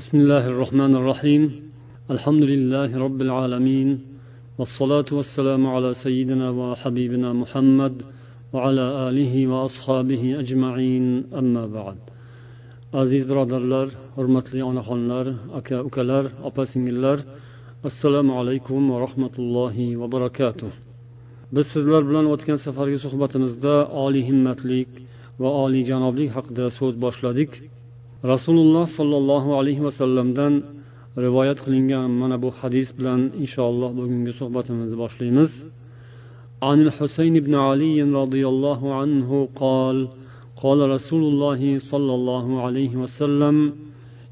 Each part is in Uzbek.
بسم الله الرحمن الرحيم الحمد لله رب العالمين والصلاة والسلام على سيدنا وحبيبنا محمد وعلى آله وأصحابه أجمعين أما بعد aziz birodarlar hurmatli onaxonlar aka ukalar opa singillar assalomu alaykum va rahmatullohi va barakatuh biz sizlar bilan o'tgan safargi suhbatimizda oliy himmatlik va oliyjanoblik haqida so'z boshladik rasululloh sollallohu alayhi vasallamdan rivoyat qilingan mana bu hadis bilan inshaalloh bugungi suhbatimizni boshlaymiz. عن الحسين بن علي رضي الله عنه قال قال رسول الله صلى الله عليه وسلم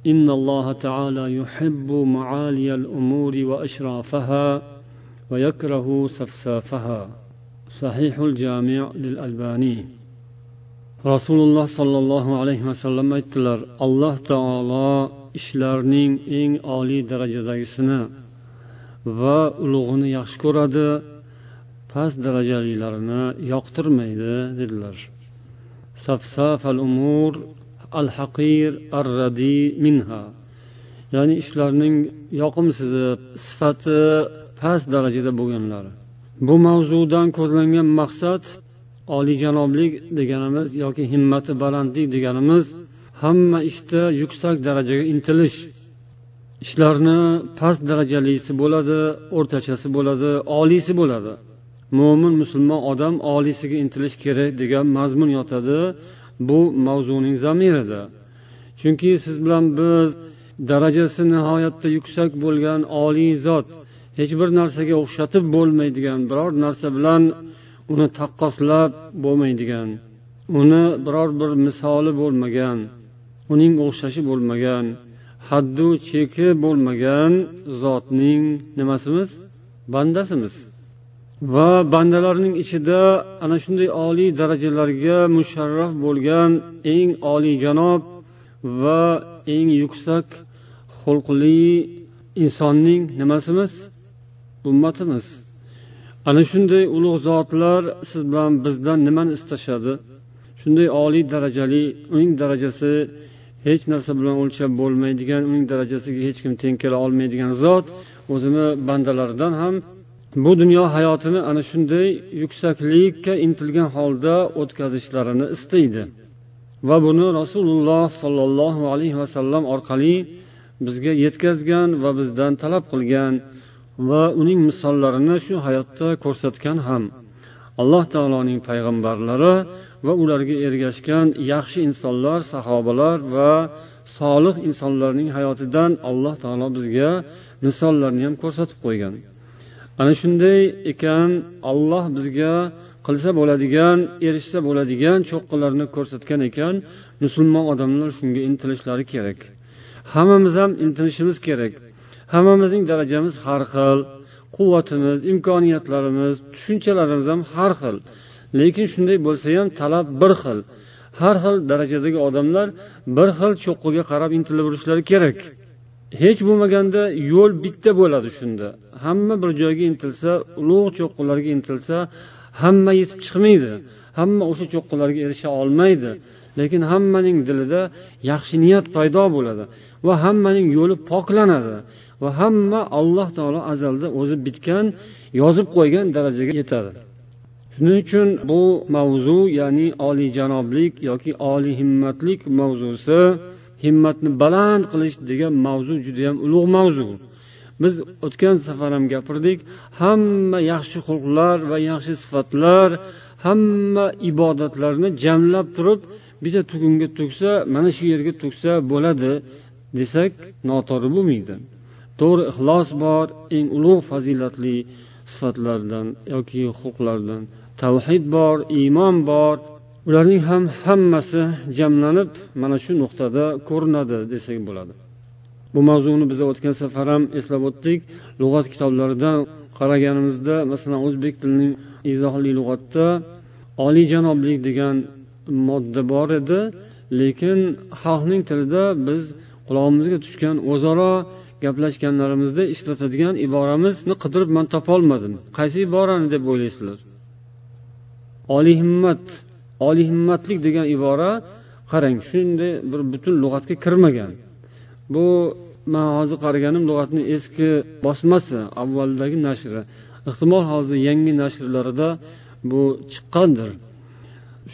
إن الله تعالى يحب معالي الأمور وأشرافها ويكره سفسافها صحيح الجامع للألباني rasululloh sollallohu alayhi vasallam aytdilar alloh taolo ishlarning eng oliy darajadagisini va ulug'ini yaxshi ko'radi past darajalilarini yoqtirmaydi dedilar. Safsaf al umur al haqir ar radi minha. Ya'ni ishlarning yoqimsizi sifati past darajada bo'lganlari bu mavzudan ko'zlangan maqsad oliyjanoblik deganimiz yoki himmati balandlik deganimiz hamma ishda yuksak darajaga intilish. Ishlarni past darajalisi bo'ladi o'rtachasi bo'ladi oliysi bo'ladi. Mo'min musulmon odam oliysiga intilish kerak degan mazmun yotadi bu mavzuning zamirida. Chunki siz bilan biz darajasi nihoyatda yuksak bo'lgan oliy zot hech bir narsaga o'xshatib bo'lmaydigan biror narsa bilan uni taqqoslab bo'lmaydigan uni biror bir misoli bo'lmagan uning o'xshashi bo'lmagan haddu cheki bo'lmagan zotning nimasimiz? Bandasimiz. Va bandalarning ichida ana shunday oliy darajalarga musharraf bo'lgan eng oliyjanob va eng yuksak xulqli insonning nimasimiz? Ummatimiz. Ana shunday ulug' zotlar siz bilan bizdan nimani istashadi? Shunday oliy darajali uning darajasi hech narsa bilan o'lchab bo'lmaydigan uning darajasiga hech kim teng kela olmaydigan zot o'zini bandalaridan ham bu dunyo hayotini ana shunday yuksaklikka intilgan holda o'tkazishlarini istaydi. Va buni rasululloh sollallohu alayhi vasallam orqali bizga yetkazgan va bizdan talab qilgan va uning misollarini shu hayotda ko'rsatgan ham. Alloh taoloning payg'ambarlari va ularga ergashgan yaxshi insonlar sahobalar va solih insonlarning hayotidan alloh taolo bizga misollarni ham ko'rsatib qo'ygan. Ana shunday ekan alloh bizga qilsa bo'ladigan erishsa bo'ladigan cho'qqilarni ko'rsatgan ekan. Musulmon odamlar shunga intilishlari kerak. Hammamiz ham intilishimiz kerak. Hammamizning darajamiz har xil quvvatimiz imkoniyatlarimiz tushunchalarimiz ham har xil. Lekin shunday bo'lsa ham talab bir xil. Har xil darajadagi odamlar bir xil cho'qqiga qarab intilib yurishlari kerak. Hech bo'lmaganda yo'l bitta bo'ladi shunda. Hamma bir joyga intilsa ulug' cho'qqilarga intilsa hamma yetib chiqmaydi. Hamma o'sha cho'qqilarga erisha olmaydi. Lekin hammaning dilida yaxshi niyat paydo bo'ladi va hammaning yo'li poklanadi. Va hamma alloh taolo azalda o'zi bitgan yozib qo'ygan darajaga yetadi. Shuning uchun bu mavzu ya'ni oliyjanoblik yoki oliy himmatlik mavzusi himmatni baland qilish degan mavzu judayam ulug' mavzu. Biz o'tgan safar ham gapirdik hamma yaxshi xulqlar va yaxshi sifatlar hamma ibodatlarni jamlab turib bitta tugunga to'ksa mana shu yerga to'ksa bo'ladi desak noto'g'ri bo'lmaydi. To'g'ri ixlos bor eng ulug' fazilatli sifatlardan yoki huquqlardan tavhid bor iymon bor ularning ham hammasi jamlanib mana shu nuqtada ko'rinadi desak bo'ladi. Bu mavzuni biz o'tgan safar ham eslab o'tdik. Lug'at kitoblaridan qaraganimizda masalan o'zbek tilining izohli lug'atda oliyjanoblik degan modda bor edi lekin xalqning tilida biz qulog'imizga tushgan o'zaro gaplashganlarimizda ishlatadigan iboramizni qidirib man topolmadim. Qaysi iborani deb o'ylaysizlar? Oliy himmat oliy himmatlik degan ibora qarang shunday bir butun lug'atga kirmagan. Bu man hozir qaraganim lug'atni eski bosmasi avvaldagi nashri ehtimol hozir yangi nashrlarida bu chiqqandir.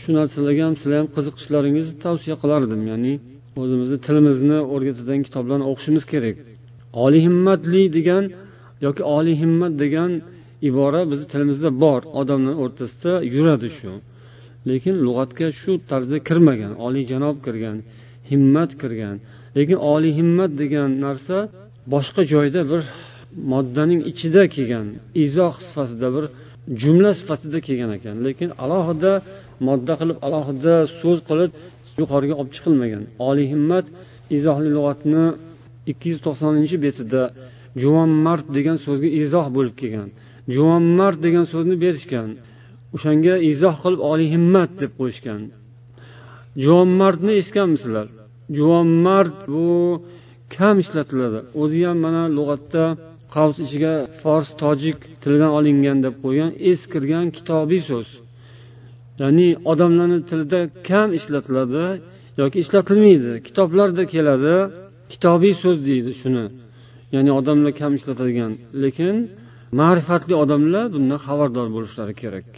Shu narsalarga ham sizlar ham qiziqishlaringizni tavsiya qilardim. Ya'ni o'zimizni tilimizni o'rgatadigan kitoblarni o'qishimiz kerak. Oliy himmatli degan yoki oliy himmat degan ibora bizni tilimizda bor. Odamlar o'rtasida yuradi shu. Lekin lug'atga shu tarzda kirmagan oliyjanob kirgan himmat kirgan. Lekin oliy himmat degan narsa boshqa joyda bir moddaning ichida kelgan izoh sifatida bir jumla sifatida kelgan ekan. Lekin alohida modda qilib alohida so'z qilib yuqoriga olib chiqilmagan. Oliy himmat izohli lug'atni ikki yuz to'qsoninchi betida juvonmard degan so'zga izoh bo'lib kelgan. Juvonmard degan so'zni berishgan. O'shanga izoh qilib oliy himmat deb qo'yishgan. Juvonmardni eshitganmisizlar? Juvonmard bu kam ishlatiladi. O'zi ham mana lug'atda qavs ichiga fors tojik tilidan olingan deb qo'ygan eskirgan kitobiy so'z. Ya'ni odamlarni tilida kam ishlatiladi yoki ishlatilmaydi. Kitoblarda keladi. Kitobiy so'z deydi shuni. Ya'ni odamlar kam ishlatadigan. Lekin ma'rifatli odamlar bundan xabardor bo'lishlari kerak.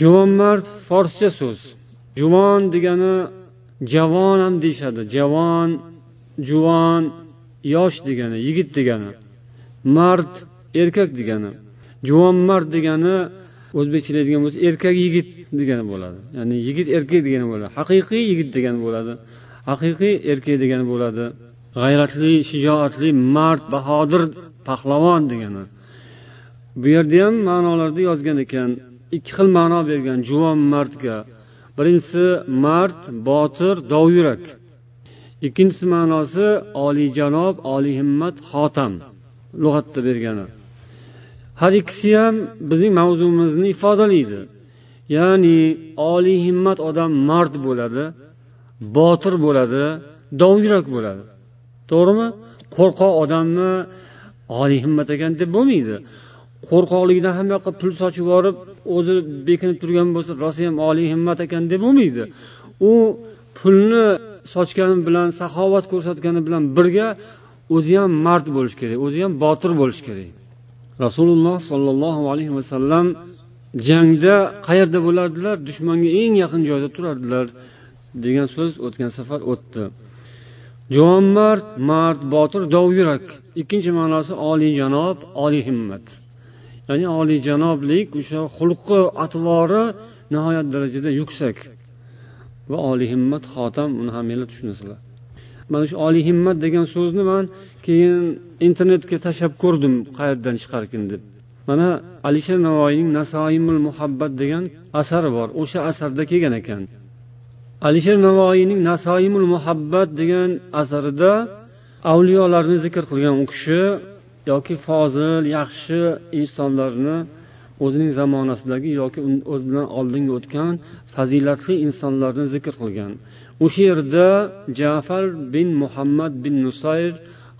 Juvonmard forscha so'z. Juvon degani javon ham deyishadi. Javon juvon yosh degani yigit degani. Mard erkak degani. Juvonmard degani o'zbekchalaydigan bo'lsa erkak yigit degani bo'ladi. Ya'ni yigit erkak degani bo'ladi. Haqiqiy yigit degani bo'ladi. Haqiqiy erkak degani bo'ladi. G'ayratli shijoatli mard bahodir pahlavon degani. Bu yerda ham ma'nolarda yozgan ekan ikki xil ma'no bergan juvon mardga. Birinchisi mard botir dovyurak. Ikkinchisi ma'nosi oliyjanob oliy himmat xotam. Lug'atda bergani. Har ikkisi ham bizning mavzumizni ifodalaydi ya'ni oliy himmat odam mard bo'ladi botir bo'ladi dovyurak bo'ladi. To'g'rimi? Qo'rqoq odamni oliy himmat ekan deb bo'lmaydi. Qo'rqoqligidan hamma yoqqa pul sochib yuborib o'zi bekinib turgan bo'lsa rosa ham oliy himmat ekan deb bo'lmaydi. U pulni sochgani bilan saxovat ko'rsatgani bilan birga o'zi ham mard bo'lishi kerak o'zi ham botir bo'lishi kerak. Rasululloh sollallohu alayhi vasallam jangda qayerda bo'lardilar? Dushmanga eng yaqin joyda turardilar degan so'z o'tgan safar o'tdi. Juvonmard mard botir dovyurak ikkinchi ma'nosi oliyjanob oliy himmat. Ya'ni oliyjanoblik o'sha xulqi atvori nihoyat darajada yuksak. Va oliy himmat xotam uni hammanglar tushunasizlar. Mana shu oliy himmat degan so'zni man keyin internetga tashlab ko'rdim qayerdan chiqarkin deb. Mana alisher navoiyning nasoimul muhabbat degan asari bor. O'sha asarda kelgan ekan. Alisher navoiyning nasoimul muhabbat degan asarida avliyolarni zikr qilgan u kishi yoki fozil yaxshi insonlarni o'zining zamonasidagi yoki o'zidan oldingi o'tgan fazilatli insonlarni zikr qilgan. O'sha yerda jafar bin muhammad bin nusayr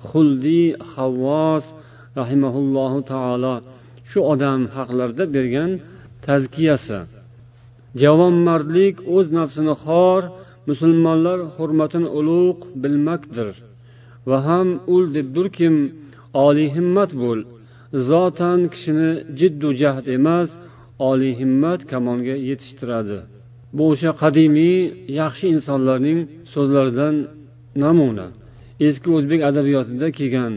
xuldiy havvos rahimaullohu taolo shu odam haqlarida bergan tazkiyasi javonmardlik o'z nafsini xor musulmonlar hurmatini ulug' bilmakdir. Va ham ul deb kim oliy himmat bo'l. Zotan kishini jiddu jahd emas oliy himmat kamonga yetishtiradi. Bu o'sha qadimiy yaxshi insonlarning so'zlaridan namuna. Eski o'zbek adabiyotida kelgan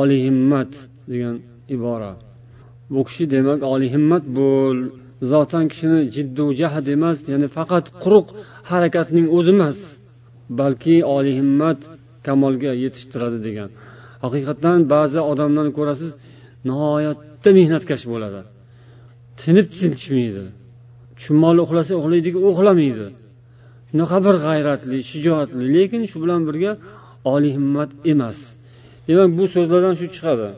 oliy himmat degan ibora bu kishi demak oliy himmat bo'l. Zotan kishini jiddu jahd emas ya'ni faqat quruq harakatning o'zi emas balki oliy himmat kamolga yetishtiradi degan. Haqiqatdan ba'zi odamlarni ko'rasiz nihoyatda mehnatkash bo'ladi. Tinib tinchmaydi chumoli uxlasa uxlaydiku uxlamaydi. Shunaqa bir g'ayratli shijoatli lekin shu bilan birga oliy himmat emas. Demak bu so'zlardan shu chiqadi.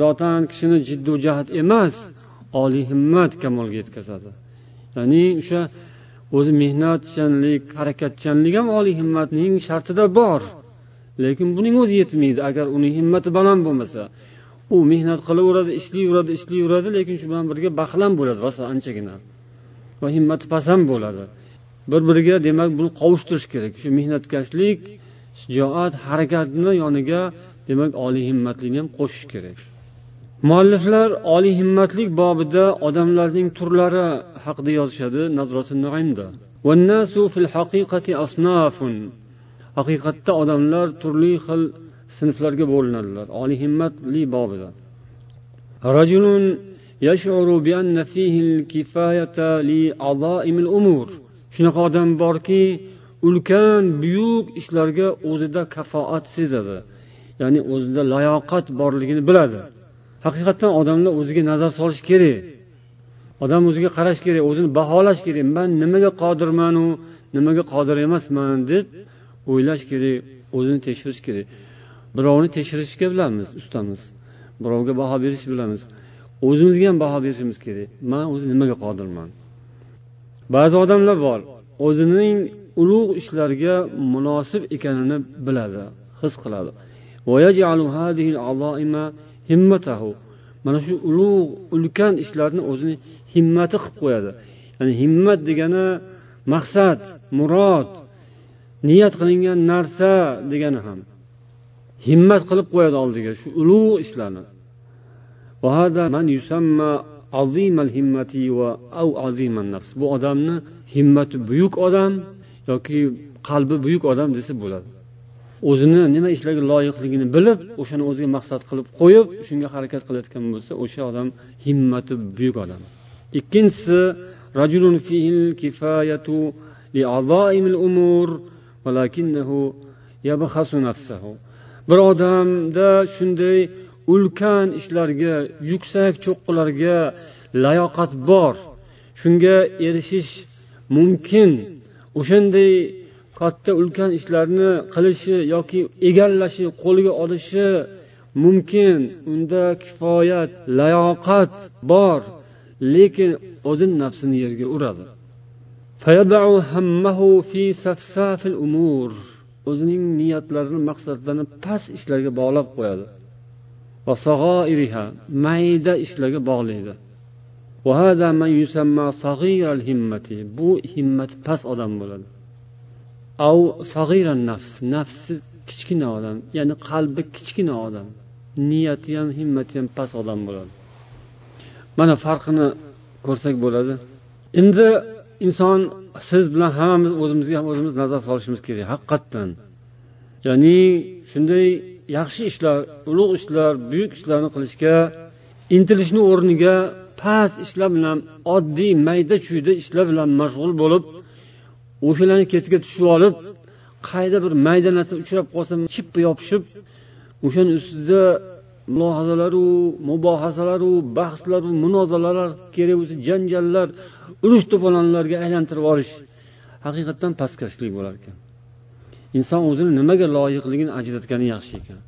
Zotan kishini jiddu jahd emas oliy himmat kamolga yetkazadi. Ya'ni o'sha o'zi mehnatchanlik harakatchanlik ham oliy himmatning shartida bor. Lekin buning o'zi yetmaydi. Agar uning himmati baland bo'lmasa u mehnat qilaveradi ishlayveradi ishlayveradi lekin shu bilan birga baxil ham bo'ladi rosa anchagina. Va himmati pasam bo'ladi. Bir biriga demak buni qovushtirish kerak. Shu mehnatkashlik shijoat harakatni yoniga demak oliy himmatlikni ham qo'shish kerak. Mualliflar oliy himmatlik bobida odamlarning turlari haqida yozishadi haqiqatda odamlar turli xil sinflarga bo'linadilar oliy himmatli bobida. Shunaqa odam borki ulkan buyuk ishlarga o'zida kafoat sezadi ya'ni o'zida layoqat borligini biladi. Haqiqatdan odamlar o'ziga nazar solish kerak. Odam o'ziga qarash kerak o'zini baholash kerak. Man nimaga qodirmanu nimaga qodir emasman? deb o'ylash kerak o'zini tekshirish kerak. Birovni tekshirishga bilamiz ustamiz. Birovga baho berish bilamiz. O'zimizga ham baho berishimiz kerak. Man o'zi nimaga qodirman? Ba'zi odamlar bor o'zining ulug' ishlarga munosib ekanini biladi his qiladi. Mana shu ulug' ulkan ishlarni o'zini himmati qilib qo'yadi. Ya'ni himmat degani maqsad murod niyat qilingan narsa degani ham. Himmat qilib qo'yadi oldiga shu ulug' ishlarni. Bu odamni himmati buyuk odam yoki qalbi buyuk odam desa bo'ladi. O'zini nima ishlarga loyiqligini bilib o'shani o'ziga maqsad qilib qo'yib shunga harakat qilayotgan bo'lsa o'sha odam himmati buyuk odam. Ikkinchisi rajulun fihil kifayatu umur nafsahu. Bir odamda shunday ulkan ishlarga yuksak cho'qqilarga layoqat bor shunga erishish mumkin. O'shanday katta ulkan ishlarni qilishi yoki egallashi qo'lga olishi mumkin. Unda kifoyat layoqat bor lekin o'zini nafsini yerga uradi. O'zining niyatlarini maqsadlarini past ishlarga bog'lab qo'yadi. Mayda ishlarga bog'laydi. Bu himmati past odam bo'ladi. Av sag'iran nafs nafsi kichkina odam ya'ni qalbi kichkina odam. Niyati ham himmati ham past odam bo'ladi. Mana farqini ko'rsak bo'ladi. Endi inson siz bilan hammamiz o'zimizga ham o'zimiz nazar solishimiz kerak haqiqatdan. Ya'ni shunday yaxshi ishlar ulug' ishlar buyuk ishlarni qilishga intilishni o'rniga past ishlar bilan oddiy mayda chuyda ishlar bilan mashg'ul bo'lib o'shalarni ketiga tushib olib qayda bir mayda narsa uchrab qolsa chippa yopishib o'shani ustida mulohazalaru mubohasalaru bahslaru munozaralar kerak bo'lsa janjallar urush to'polonlarga aylantirib yuborish haqiqatdan pastkashlik bo'lar ekan. Inson o'zini nimaga loyiqligini ajratgani yaxshi ekan.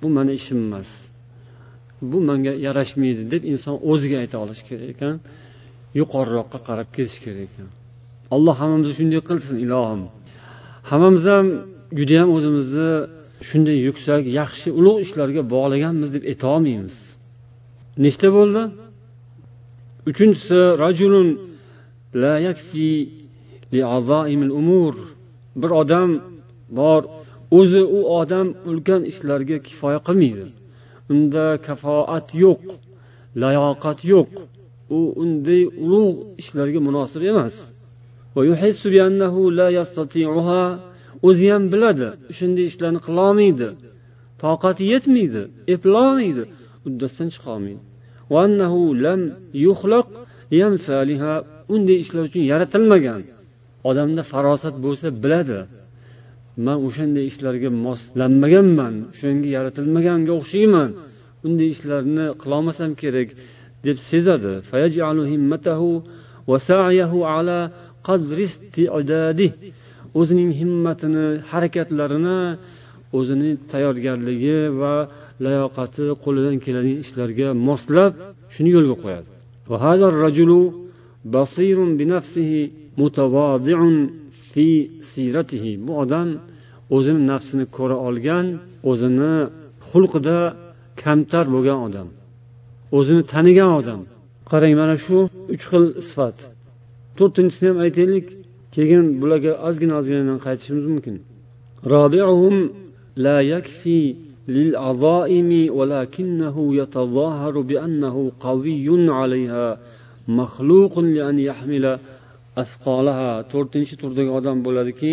Bu mani ishim emas. Bu manga yarashmaydi deb inson o'ziga ayta olishi kerak ekan. Yuqoriroqqa qarab ketish kerak ekan. Alloh hammamizni shunday qilsin ilohim. Hammamiz ham judayam o'zimizni shunday yuksak yaxshi ulug' ishlarga bog'laganmiz deb aytolmaymiz nechta bo'ldi? Uchinchisi rajulun la yakfi umur. Bir odam bor o'zi u odam ulkan ishlarga kifoya qilmaydi. Unda kafoat yo'q layoqat yo'q. U unday ulug' ishlarga munosib emas. O'zi ham biladi shunday ishlarni qilolmaydi toqati yetmaydi eplolmaydi uddasidan chiqolmaydi unday ishlar uchun yaratilmagan. Odamda farosat bo'lsa biladi. Man o'shanday ishlarga moslanmaganman o'shanga yaratilmaganga o'xshayman. Unday ishlarni qilolmasam kerak deb sezadi. O'zining himmatini harakatlarini o'zini tayyorgarligi va layoqati qo'lidan keladigan ishlarga moslab shuni yo'lga qo'yadi. Bu odam o'zini nafsini ko'ra olgan o'zini xulqida kamtar bo'lgan odam. O'zini tanigan odam. Qarang mana shu uch xil sifat. to'rtinchisini ham aytaylik keyin bularga ozgina ozginadan qaytishimiz mumkin رابعهم لا يكفي للعظائم ولكنه يتظاهر بأنه قوي عليها مخلوق لأن يحمل asqolaha to'rtinchi turdagi odam bo'ladiki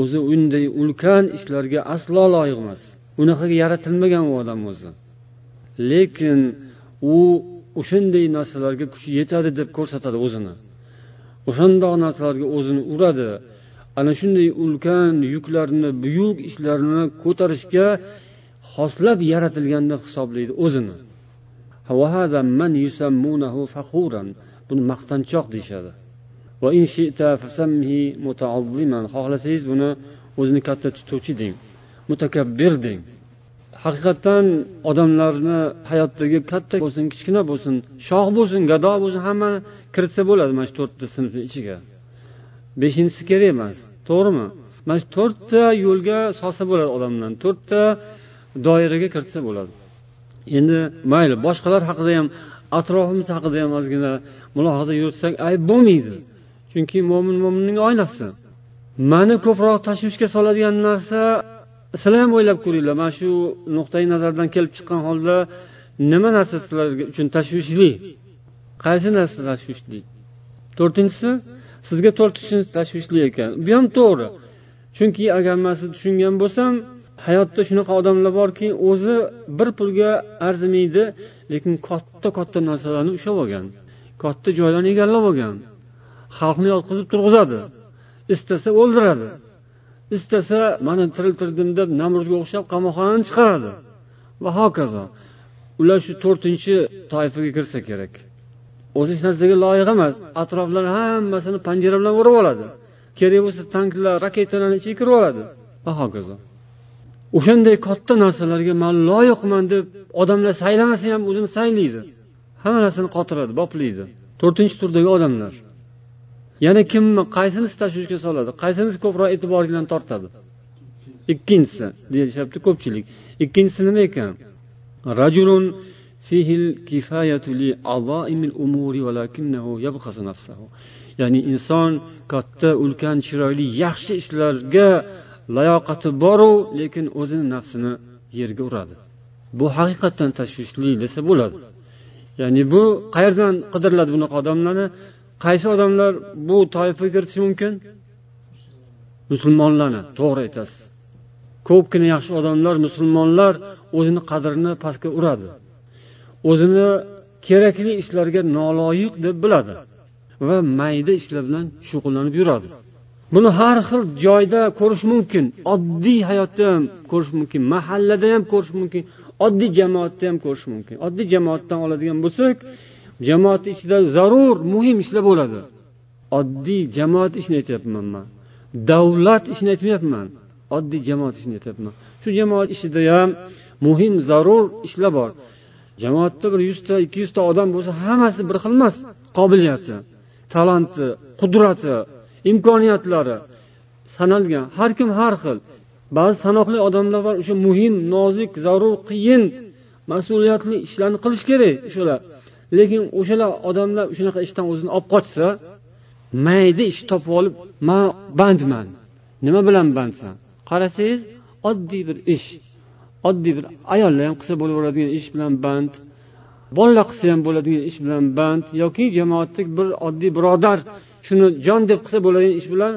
o'zi unday ulkan ishlarga aslo loyiq emas unaqaga yaratilmagan u odam o'zi lekin u o'shanday narsalarga kuchi yetadi deb ko'rsatadi o'zini O'shandoq narsalarga o'zini uradi. Ana shunday ulkan yuklarni buyuk ishlarni ko'tarishga xoslab yaratilgan deb hisoblaydi o'zini. Buni maqtanchoq deyishadi. Xohlasangiz buni o'zini katta tutuvchi deng mutakabbir deng. Haqiqatdan odamlarni hayotdagi katta bo'lsin kichkina bo'lsin shoh bo'lsin gado bo'lsin hamma kiritsa bo'ladi mana shu to'rtta sinfni ichiga. Beshinchisi kerak emas to'g'rimi? Mana shu to'rtta yo'lga solsa bo'ladi odamlarni to'rtta doiraga kiritsa bo'ladi. Endi mayli boshqalar haqida ham atrofimiz haqida ham ozgina mulohaza yuritsak ayb bo'lmaydi. Chunki mo'min mo'minning oynasi mani ko'proq tashvishga soladigan narsa sizlar ham o'ylab ko'ringlar mana shu nuqtai nazardan kelib chiqqan holda nima narsa sizlar uchun tashvishli? Qaysi narsa tashvishli? To'rtinchisi sizga to'rtinchi tashvishli ekan. Bu ham to'g'ri. Chunki agar man sizni tushungan bo'lsam hayotda shunaqa odamlar borki o'zi bir pulga arzimaydi lekin katta katta narsalarni ushlab olgan katta joylarni egallab olgan xalqni yotqizib turg'izadi istasa o'ldiradi istasa mani tiriltirdim deb namrudga o'xshab qamoqxonadan chiqaradi. Va hokazo. Ular shu to'rtinchi toifaga kirsa kerak. O'zi hech narsaga loyiq emas. Atroflarni hammasini panjara bilan o'rab oladi. Kerak bo'lsa tanklar raketalarni ichiga kirib oladi. Va hokazo. O'shanday katta narsalarga man loyiqman deb odamlar saylamasa ham o'zini saylaydi. Hamma narsani qotiradi boplaydi. To'rtinchi turdagi odamlar. Yana kimni qaysinisi tashvishga soladi? Qaysinisi ko'proq e'tiboringlarni tortadi? Ikkinchisi deyishyapti ko'pchilik. Ikkinchisi nima ekan? Rajulun ya'ni inson katta ulkan chiroyli yaxshi ishlarga layoqati boru lekin o'zini nafsini yerga uradi. Bu haqiqatdan tashvishli desa bo'ladi. Ya'ni bu qayerdan qidiriladi bunaqa odamlarni? Qaysi odamlar bu toifaga kiritishi mumkin? Musulmonlarni to'g'ri aytasiz. Ko'pgina yaxshi odamlar musulmonlar o'zini qadrini pastga uradi. O'zini kerakli ishlarga noloyiq deb biladi va mayda ishlar bilan shug'ullanib yuradi. Buni har xil joyda ko'rish mumkin oddiy hayotda ham ko'rish mumkin mahallada ham ko'rish mumkin oddiy jamoatda ham ko'rish mumkin. Oddiy jamoatdan oladigan bo'lsak jamoat ichida zarur muhim ishlar bo'ladi. Oddiy jamoat ishini aytyapman man. Davlat ishini aytmayapman. Oddiy jamoat ishini aytyapman. Shu jamoat ishida ham muhim zarur ishlar bor. Jamoatda bir yuzta ikki yuzta odam bo'lsa hammasi bir xil emas. Qobiliyati talanti qudrati imkoniyatlari sanalgan. Har kim har xil. Ba'zi sanoqli odamlar bor o'sha muhim nozik zarur qiyin mas'uliyatli ishlarni qilish kerak o'shalar. Lekin o'shalar odamlar shunaqa ishdan o'zini olib qochsa mayda ish topib olib man bandman nima bilan bandsan? Qarasangiz oddiy bir ish. Oddiy bir ayollar ham qilsa bo'laveradigan ish bilan band bolalar qilsa ham bo'ladigan ish bilan band yoki jamoatdagi bir oddiy birodar shuni jon deb qilsa bo'ladigan ish bilan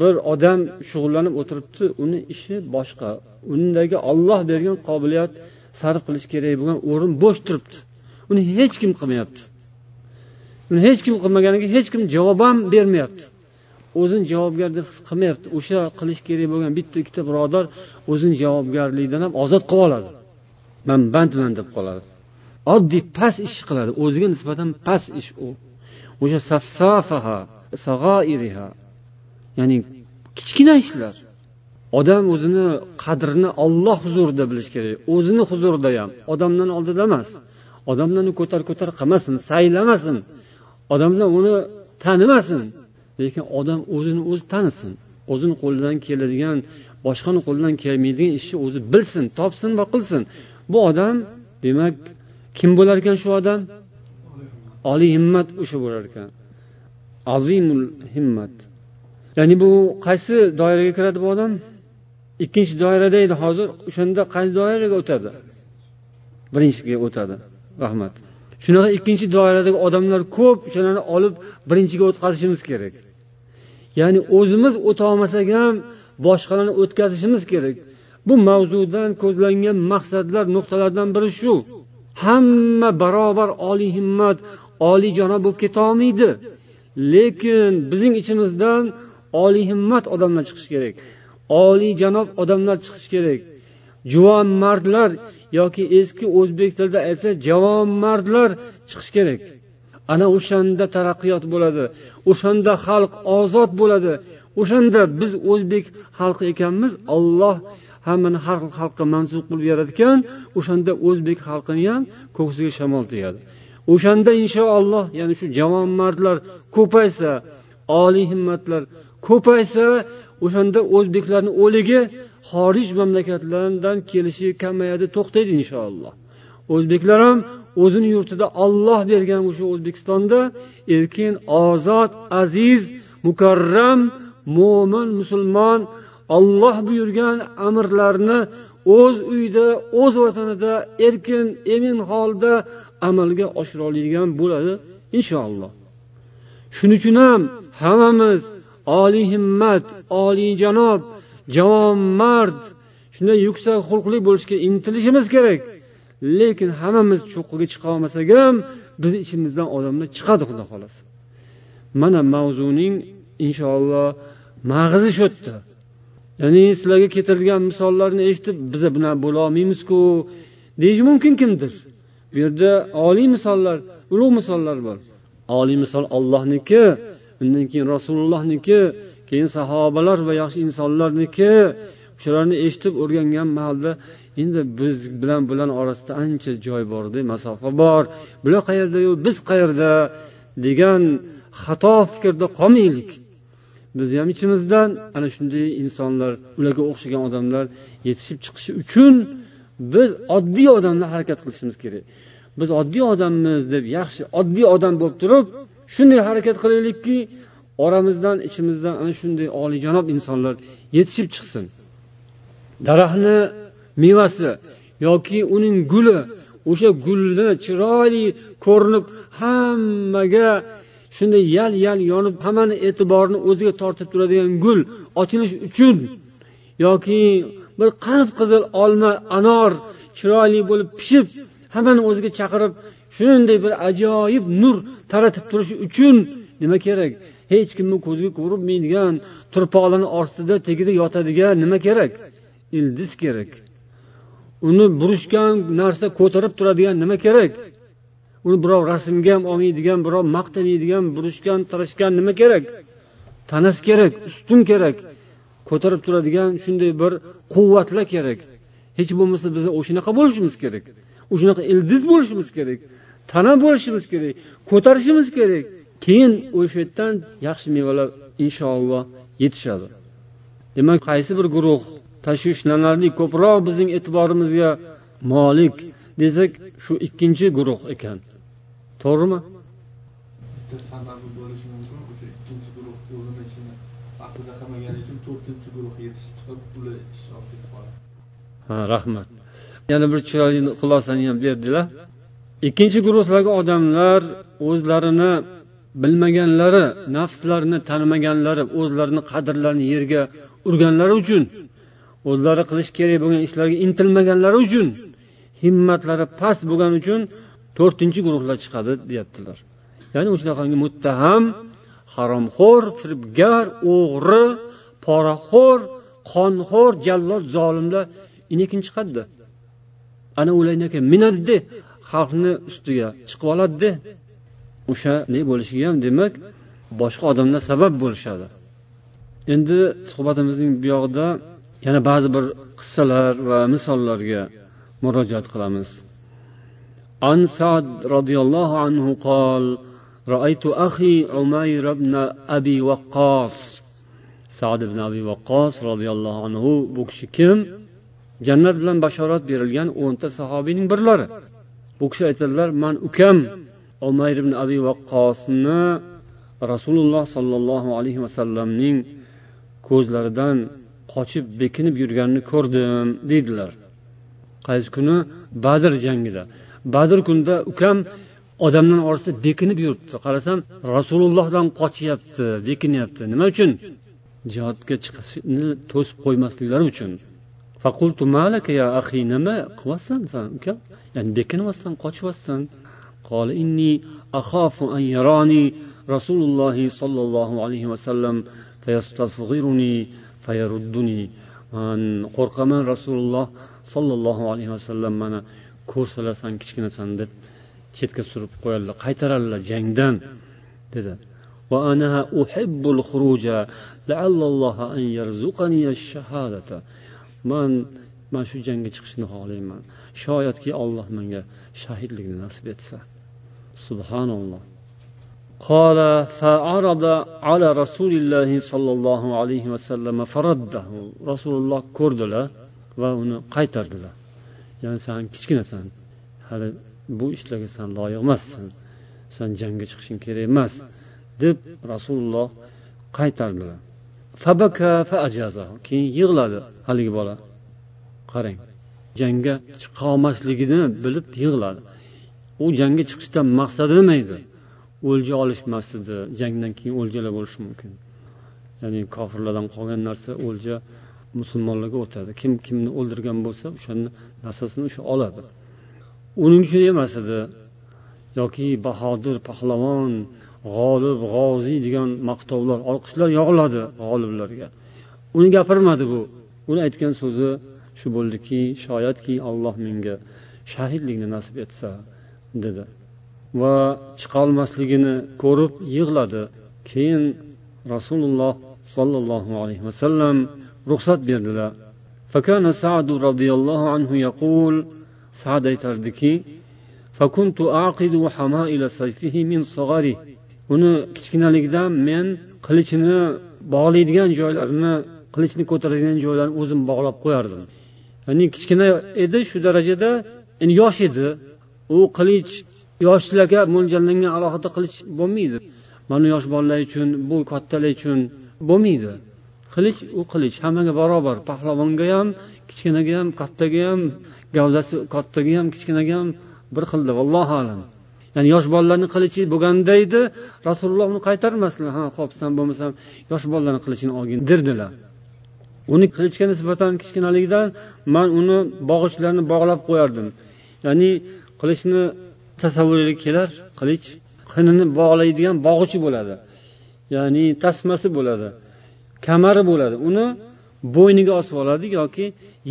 bir odam shug'ullanib o'tiribdi uni ishi boshqa. Undagi olloh bergan qobiliyat sarf qilish kerak bo'lgan o'rin bo'sh turibdi. Uni hech kim qilmayapti. Uni hech kim qilmaganiga hech kim javob ham bermayapti. O'zini javobgar deb his qilmayapti. O'sha qilish kerak bo'lgan bitta ikkita birodar o'zini javobgarlikdan ham ozod qilib oladi. Man bandman deb qoladi. Oddiy past ish qiladi. O'ziga nisbatan past ish u. O'sha safsafaha sag'oiriha ya'ni kichkina ishlar. Odam o'zini qadrini olloh huzurida bilishi kerak. O'zini huzurida ham. Odamdan oldida emas. Odamlarni ko'tar ko'tar qilmasin saylamasin odamlar uni tanimasin. Lekin odam o'zini o'zi tanisin o'zini qo'lidan keladigan boshqani qo'lidan kelmaydigan ishni o'zi bilsin topsin va qilsin. Bu odam demak kim bo'lar ekan shu odam? Oliy himmat o'sha bo'lar ekan. Azimul himmat. Ya'ni bu qaysi doiraga kiradi bu odam? Ikkinchi doirada edi hozir o'shanda qaysi doiraga o'tadi? Birinchiga o'tadi rahmat. Shunaqa ikkinchi doiradagi odamlar ko'p o'shalarni olib birinchiga o'tkazishimiz kerak. Ya'ni o'zimiz o'tolmasak ham boshqalarni o'tkazishimiz kerak. Bu mavzudan ko'zlangan maqsadlar nuqtalardan biri shu. Hamma barobar oliy himmat oliyjanob bo'lib ketolmaydi. Lekin bizning ichimizdan oliy himmat odamlar chiqishi kerak. Oliyjanob odamlar chiqishi kerak. Juvon mardlar yoki eski o'zbek tilida aytsa javon mardlar chiqishi kerak. Ana o'shanda taraqqiyot bo'ladi o'shanda xalq ozod bo'ladi o'shanda biz o'zbek xalqi ekanmiz olloh hammani har xil xalqqa mansub qilib yaratgan o'shanda o'zbek xalqini ham ko'ksiga shamol tegadi. O'shanda inshaalloh ya'ni shu javon mardlar ko'paysa oliy himmatlar ko'paysa o'shanda o'zbeklarni o'ligi xorij mamlakatlardan kelishi kamayadi to'xtaydi inshaalloh. O'zbeklar ham o'zini yurtida olloh bergan o'sha o'zbekistonda erkin ozod aziz mukarram mo'min musulmon olloh buyurgan amrlarni o'z uyida o'z vatanida erkin emin holda amalga oshira oladigan bo'ladi inshaalloh. Shuning uchun ham hammamiz oliy himmat oliyjanob javonmard shunday yuksak xulqli bo'lishga intilishimiz kerak. Lekin hammamiz cho'qqiga chiqa olmasak ham bizni ichimizdan odamlar chiqadi xudo xohlasa. Mana mavzuning inshaalloh mag'izi shu yerda ya'ni sizlarga keltirilgan misollarni eshitib biza bunaqa bo'lolmaymizku deyishi mumkin kimdir? Bu yerda oliy misollar ulug' misollar bor. Oliy misol ollohniki undan keyin rasulullohniki keyin sahobalar va yaxshi insonlarniki. O'shalarni eshitib o'rgangan mahalda endi biz bilan bularni orasida ancha joy borda masofa bor. Bular qayerdayu biz qayerda degan xato fikrda qolmaylik. Biz ham ichimizdan. Ana shunday insonlar ularga o'xshagan odamlar yetishib chiqishi uchun biz oddiy odamlar harakat qilishimiz kerak. Biz oddiy odammiz deb yaxshi oddiy odam bo'lib turib shunday harakat qilaylikki oramizdan ichimizdan ana shunday oliyjanob insonlar yetishib chiqsin. Daraxtni mevasi yoki uning guli o'sha gulni chiroyli ko'rinib hammaga shunday yal yal yonib hammani e'tiborini o'ziga tortib turadigan gul ochilish uchun yoki bir qip qizil olma anor chiroyli bo'lib pishib hammani o'ziga chaqirib shunday bir ajoyib nur taratib turishi uchun nima kerak? Hech kimni ko'ziga ko'rinmaydigan turpoqlarni ostida tagida yotadigan nima kerak? Ildiz kerak. Uni burishgan narsa ko'tarib turadigan nima kerak? Uni birov rasmga ham olmaydigan birov maqtamaydigan burishgan tirishgan nima kerak? Tanasi kerak ustun kerak. Ko'tarib turadigan shunday bir quvvatlar kerak. Hech bo'lmasa biz o'shanaqa bo'lishimiz kerak. O'shanaqa ildiz bo'lishimiz kerak. Tana bo'lishimiz kerak. Ko'tarishimiz kerak. Keyin o'sha yerdan yaxshi mevalar inshaalloh yetishadi. Demak qaysi bir guruh tashvishlanarli ko'proq bizning e'tiborimizga molik desak shu ikkinchi guruh ekan. To'g'rimi? Ha rahmat. Yana bir chiroyli xulosani ham berdilar. Ikkinchi guruhdagi odamlar o'zlarini bilmaganlari nafslarini tanimaganlari o'zlarini qadrlarini yerga urganlari uchun o'zlari qilish kerak bo'lgan ishlarga intilmaganlari uchun himmatlari past bo'lgani uchun to'rtinchi guruhlar chiqadi deyaptilar. Ya'ni o'shanaqangi muttaham haromxo'r firibgar o'g'ri poraxo'r qonxo'r jallod zolimlar inikin chiqadida ana ularniki minadida xalqni ustiga chiqib oladida o'shanday bo'lishiga ham demak boshqa odamlar sabab bo'lishadi. Endi suhbatimizning buyog'ida yana ba'zi bir qissalar va misollarga murojaat qilamiz عن سعد رضي الله عنه قال رأيت أخي عمير بن أبي وقاص سعد بن أبي وقاص رضي الله عنه bu kishi kim jannat bilan bashorat berilgan o'nta sahobiyning birlari bu kishi aytadilar man ukam umayr ibn abi vaqqosni rasululloh sollallohu alayhi vasallamning ko'zlaridan qochib bekinib yurganini ko'rdim deydilar qaysi kuni badr jangida badr kunida ukam odamlar orasida bekinib yuribdi qarasam rasulullohdan qochyapti bekinyapti nima uchun jihodga chiqishni to'sib qo'ymasliklari uchun nima qilyapsan san ukam ya'ni bekinyapsan qochyapsan قال إني أخاف أن يراني رسول الله صلى الله عليه وسلم فيستصغرني فيردني man qo'rqaman rasululloh sollallohu alayhi vasallam mana ko'rsalasan kichkinasan deb chetga surib qo'yadilar qaytaradilar jangdan dedi. Man man shu jangga chiqishni xohlayman. Shoyatki olloh menga shahidlikni nasib etsa. Subhanalloh. قال فعرض على رسول الله صلى الله عليه وسلم فرده رسول الله ko'rdilar va uni qaytardilar ya'ni san kichkinasan hali bu ishlarga san loyiq emassan san jangga chiqishing kerak emas deb rasululloh qaytardilar keyin yig'ladi haligi bola qarang jangga chiqolmasligini bilib yig'ladi u jangga chiqishdan maqsadi nima edi o'lja olish edi jangdan keyin o'ljalar bo'lishi mumkin. Ya'ni kofirlardan qolgan narsa o'lja musulmonlarga o'tadi. Kim kimni o'ldirgan bo'lsa o'shani narsasini o'sha oladi. Uning uchun emas edi. Yoki bahodir pahlavon g'olib g'oziy degan maqtovlar olqishlar yog'iladi g'oliblarga. Uni gapirmadi bu. Uni aytgan so'zi shu bo'ldiki shoyatki alloh menga shahidlikni nasib etsa dedi. va chiqolmasligini ko'rib yig'ladi keyin rasululloh sollallohu alayhi vasallam ruxsat berdilar فكان سعد رضي الله عنه يقول سعد aytardiki فكنت أعقد حمائل سيفه من صغره uni kichkinaligidan men qilichini bog'laydigan joylarini qilichni ko'taradigan joylarni o'zim bog'lab qo'yardim ya'ni kichkina edi shu darajada endi yosh edi u qilich yoshlarga mo'ljallangan alohida qilich bo'lmaydi. Mana yosh bolalar uchun bu kattalar uchun bo'lmaydi. Qilich u qilich. Hammaga barobar. Pahlavonga ham kichkinaga ham kattaga ham gavdasi kattaga ham kichkinaga ham bir xilda. Vallohu alam. Ya'ni yosh bolalarni qilichi bo'lganda edi. Rasululloh uni qaytarmasdilar. Ha ho'p san bo'lmasam yosh bolalarni qilichini olgin derdilar. Uni qilichga nisbatan kichkinaligidan man uni bog'ichlarini bog'lab qo'yardim. Ya'ni qilichni tasavvuriga kelar qilich qinini bog'laydigan bog'ichi bo'ladi. Ya'ni tasmasi bo'ladi kamari bo'ladi. Uni bo'yniga osib oladi yoki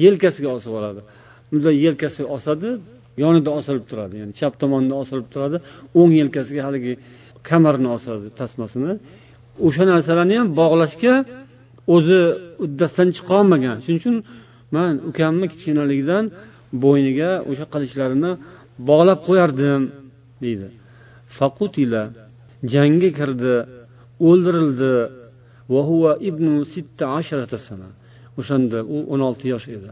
yelkasiga osib oladi. Bunday yelkasiga osadi yonida osilib turadi. Ya'ni chap tomonda osilib turadi. O'ng yelkasiga haligi kamarini osadi tasmasini. O'sha narsalarni ham bog'lashga o'zi uddasidan chiqolmagan shuning uchun man ukamni kichkinaligidan bo'yniga o'sha qilichlarini bog'lab qo'yardim deydi. Faqutila jangga kirdi o'ldirildi. Ibnu sitta sana. O'shanda u o'n olti yosh edi.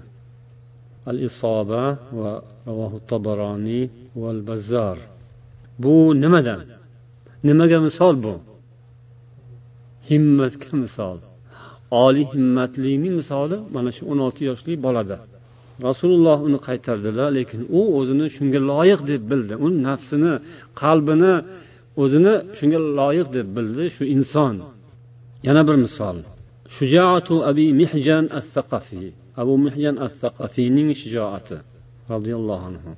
Al isoba va ravohu tabaroniy val bazzar. Bu nimadan? Nimaga misol bu? Himmatga misol. Oliy himmatlining misoli mana shu o'n olti yoshli bolada. rasululloh uni qaytardilar lekin u o'zini shunga loyiq deb bildi u nafsini qalbini o'zini shunga loyiq deb bildi shu inson yana bir misol shujaatu abi mihjan as saqafiy abu mihjan as saqafiyning shijoati roziyallohu anhu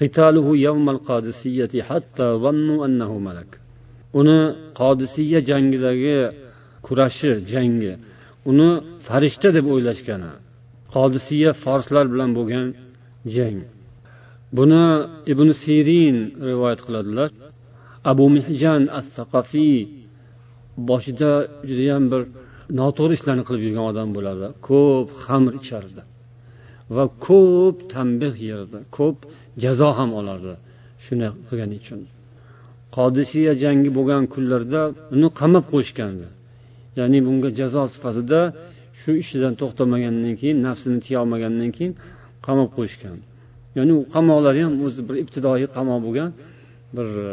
قتاله يوم القادسية حتى ظنوا أنه ملك uni qodisiya jangidagi kurashi jangi uni farishta deb o'ylashgani qodisiya forslar bilan bo'lgan jang. Buni ibn sirin rivoyat qiladilar. Abu mihjan as saqafiy boshida judayam bir noto'g'ri ishlarni qilib yurgan odam bo'lardi. Ko'p xamr ichardi va ko'p tanbeh yerdi ko'p jazo ham olardi shunday qilgani uchun. Qodisiya jangi bo'lgan kunlarda uni qamab qo'yishgandi. Ya'ni bunga jazo sifatida shu ishidan to'xtamagandan keyin nafsini tiyolmagandan keyin qamab qo'yishgan ya'ni u qamoqlari ham o'zi bir ibtidoiy qamoq bo'lgan bir e,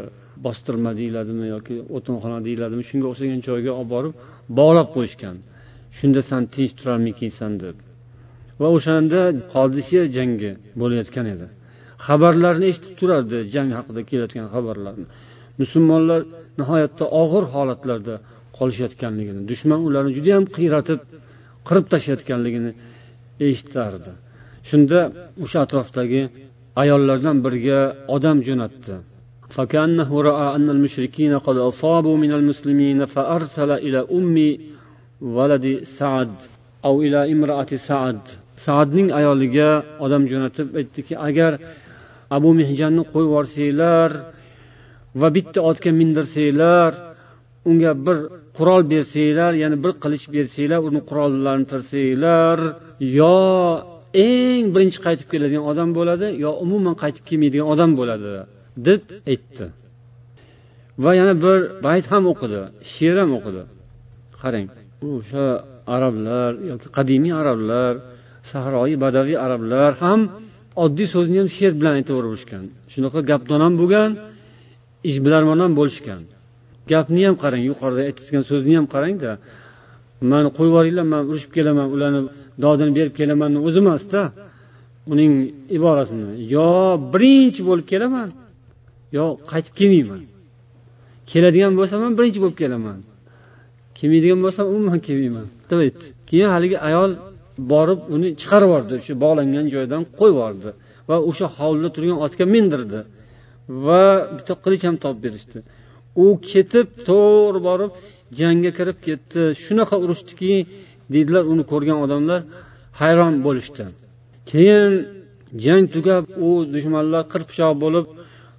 bostirma deyiladimi yoki o'tinxona deyiladimi shunga o'xshagan joyga olib borib bog'lab qo'yishgan. Shunda san tinch turarmikinsan deb. Va o'shanda qodisiya jangi bo'layotgan edi. Xabarlarni eshitib turardi jang haqida kelayotgan xabarlarni. Musulmonlar nihoyatda og'ir holatlarda qolishayotganligini dushman ularni judayam qiyratib qirib tashlayotganligini eshitardi shunda o'sha atrofdagi ayollardan biriga odam jo'natdi فكأنه رأى أن المشركين قد أصابوا من المسلمين فأرسل إلى أم ولد سعد أو إلى امرأة سعد saadning ayoliga odam jo'natib aytdiki agar abu mehjanni qo'yib yuborsanglar va bitta otga mindirsanglar unga bir qurol bersanglar ya'ni bir qilich bersanglar uni qurollantirsanglar yo eng birinchi qaytib keladigan odam bo'ladi yo umuman qaytib kelmaydigan odam bo'ladi deb aytdi. Va yana bir bayt ham o'qidi she'r ham o'qidi. Qarang o'sha arablar yoki qadimiy arablar sahroyi badaviy arablar ham oddiy so'zni ham she'r bilan aytaverishgan. Shunaqa gapdon ham bo'lgan ishbilarmon ham bo'lishgan. Gapni ham qarang yuqorida aytgan so'zni ham qarangda mani qo'yib yuboringlar man urushib kelaman ularni dodini berib kelamanni o'zi emasda uning iborasini yo birinchi bo'lib kelaman yo qaytib kelmayman. Keladigan bo'lsam ham birinchi bo'lib kelaman. Kelmaydigan bo'lsam umuman kelmayman. Deb aytdi keyin haligi ayol borib uni chiqarib yubordi shu bog'langan joydan qo'yib yubordi va o'sha hovlida turgan otga mindirdi va bitta qilich ham topib berishdi. U ketib to'g'ri borib jangga kirib ketdi. Shunaqa urushdiki deydilar uni ko'rgan odamlar hayron bo'lishdi. Keyin jang tugab u dushmanlar qirpichoq bo'lib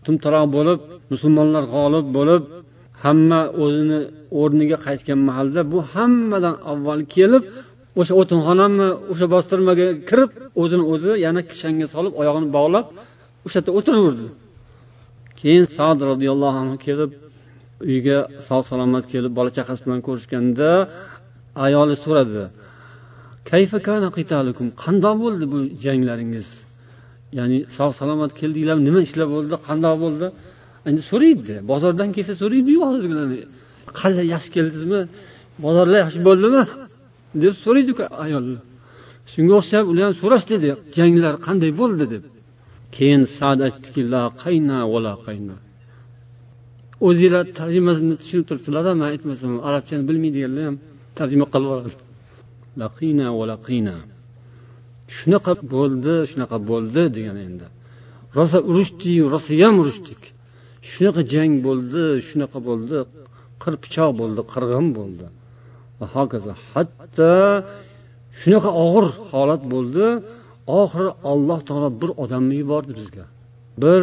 tumtaroq bo'lib musulmonlar g'olib bo'lib hamma o'zini o'rniga qaytgan mahalda bu hammadan avval kelib o'sha o'tinxonami o'sha bostirmaga kirib o'zini o'zi yana kishanga solib oyog'ini bog'lab o'sha yerda o'tiraverdi keyin sad roziyallohu anhu kelib uyga sog' salomat kelib bola chaqasi bilan ko'rishganda ayoli so'radi qandoq bo'ldi bu janglaringiz? Ya'ni sog' salomat keldinglar nima ishlar bo'ldi qandoq bo'ldi? Endi so'raydi bozordan kelsa so'raydiyu hozirgilarni qanday yaxshi keldingizmi bozorlar yaxshi bo'ldimi? deb so'raydiku ayollar shunga o'xshab ular ham so'rashdi janglar qanday bo'ldi? deb. Keyin sad aytdiki la qayna vala qayna. O'zinglar tarjimasini tushunib turibsizlarda man aytmasam arabchani bilmaydiganlar ham tarjima qilib oladi laqina va laqina. Shunaqa bo'ldi shunaqa bo'ldi degan endi. Rosa urushdik rosayam urushdik shunaqa jang bo'ldi shunaqa bo'ldi. Qir pichoq bo'ldi qirg'in bo'ldi. Va hokazo hatto shunaqa og'ir holat bo'ldi. Oxiri alloh taolo bir odamni yubordi bizga. Bir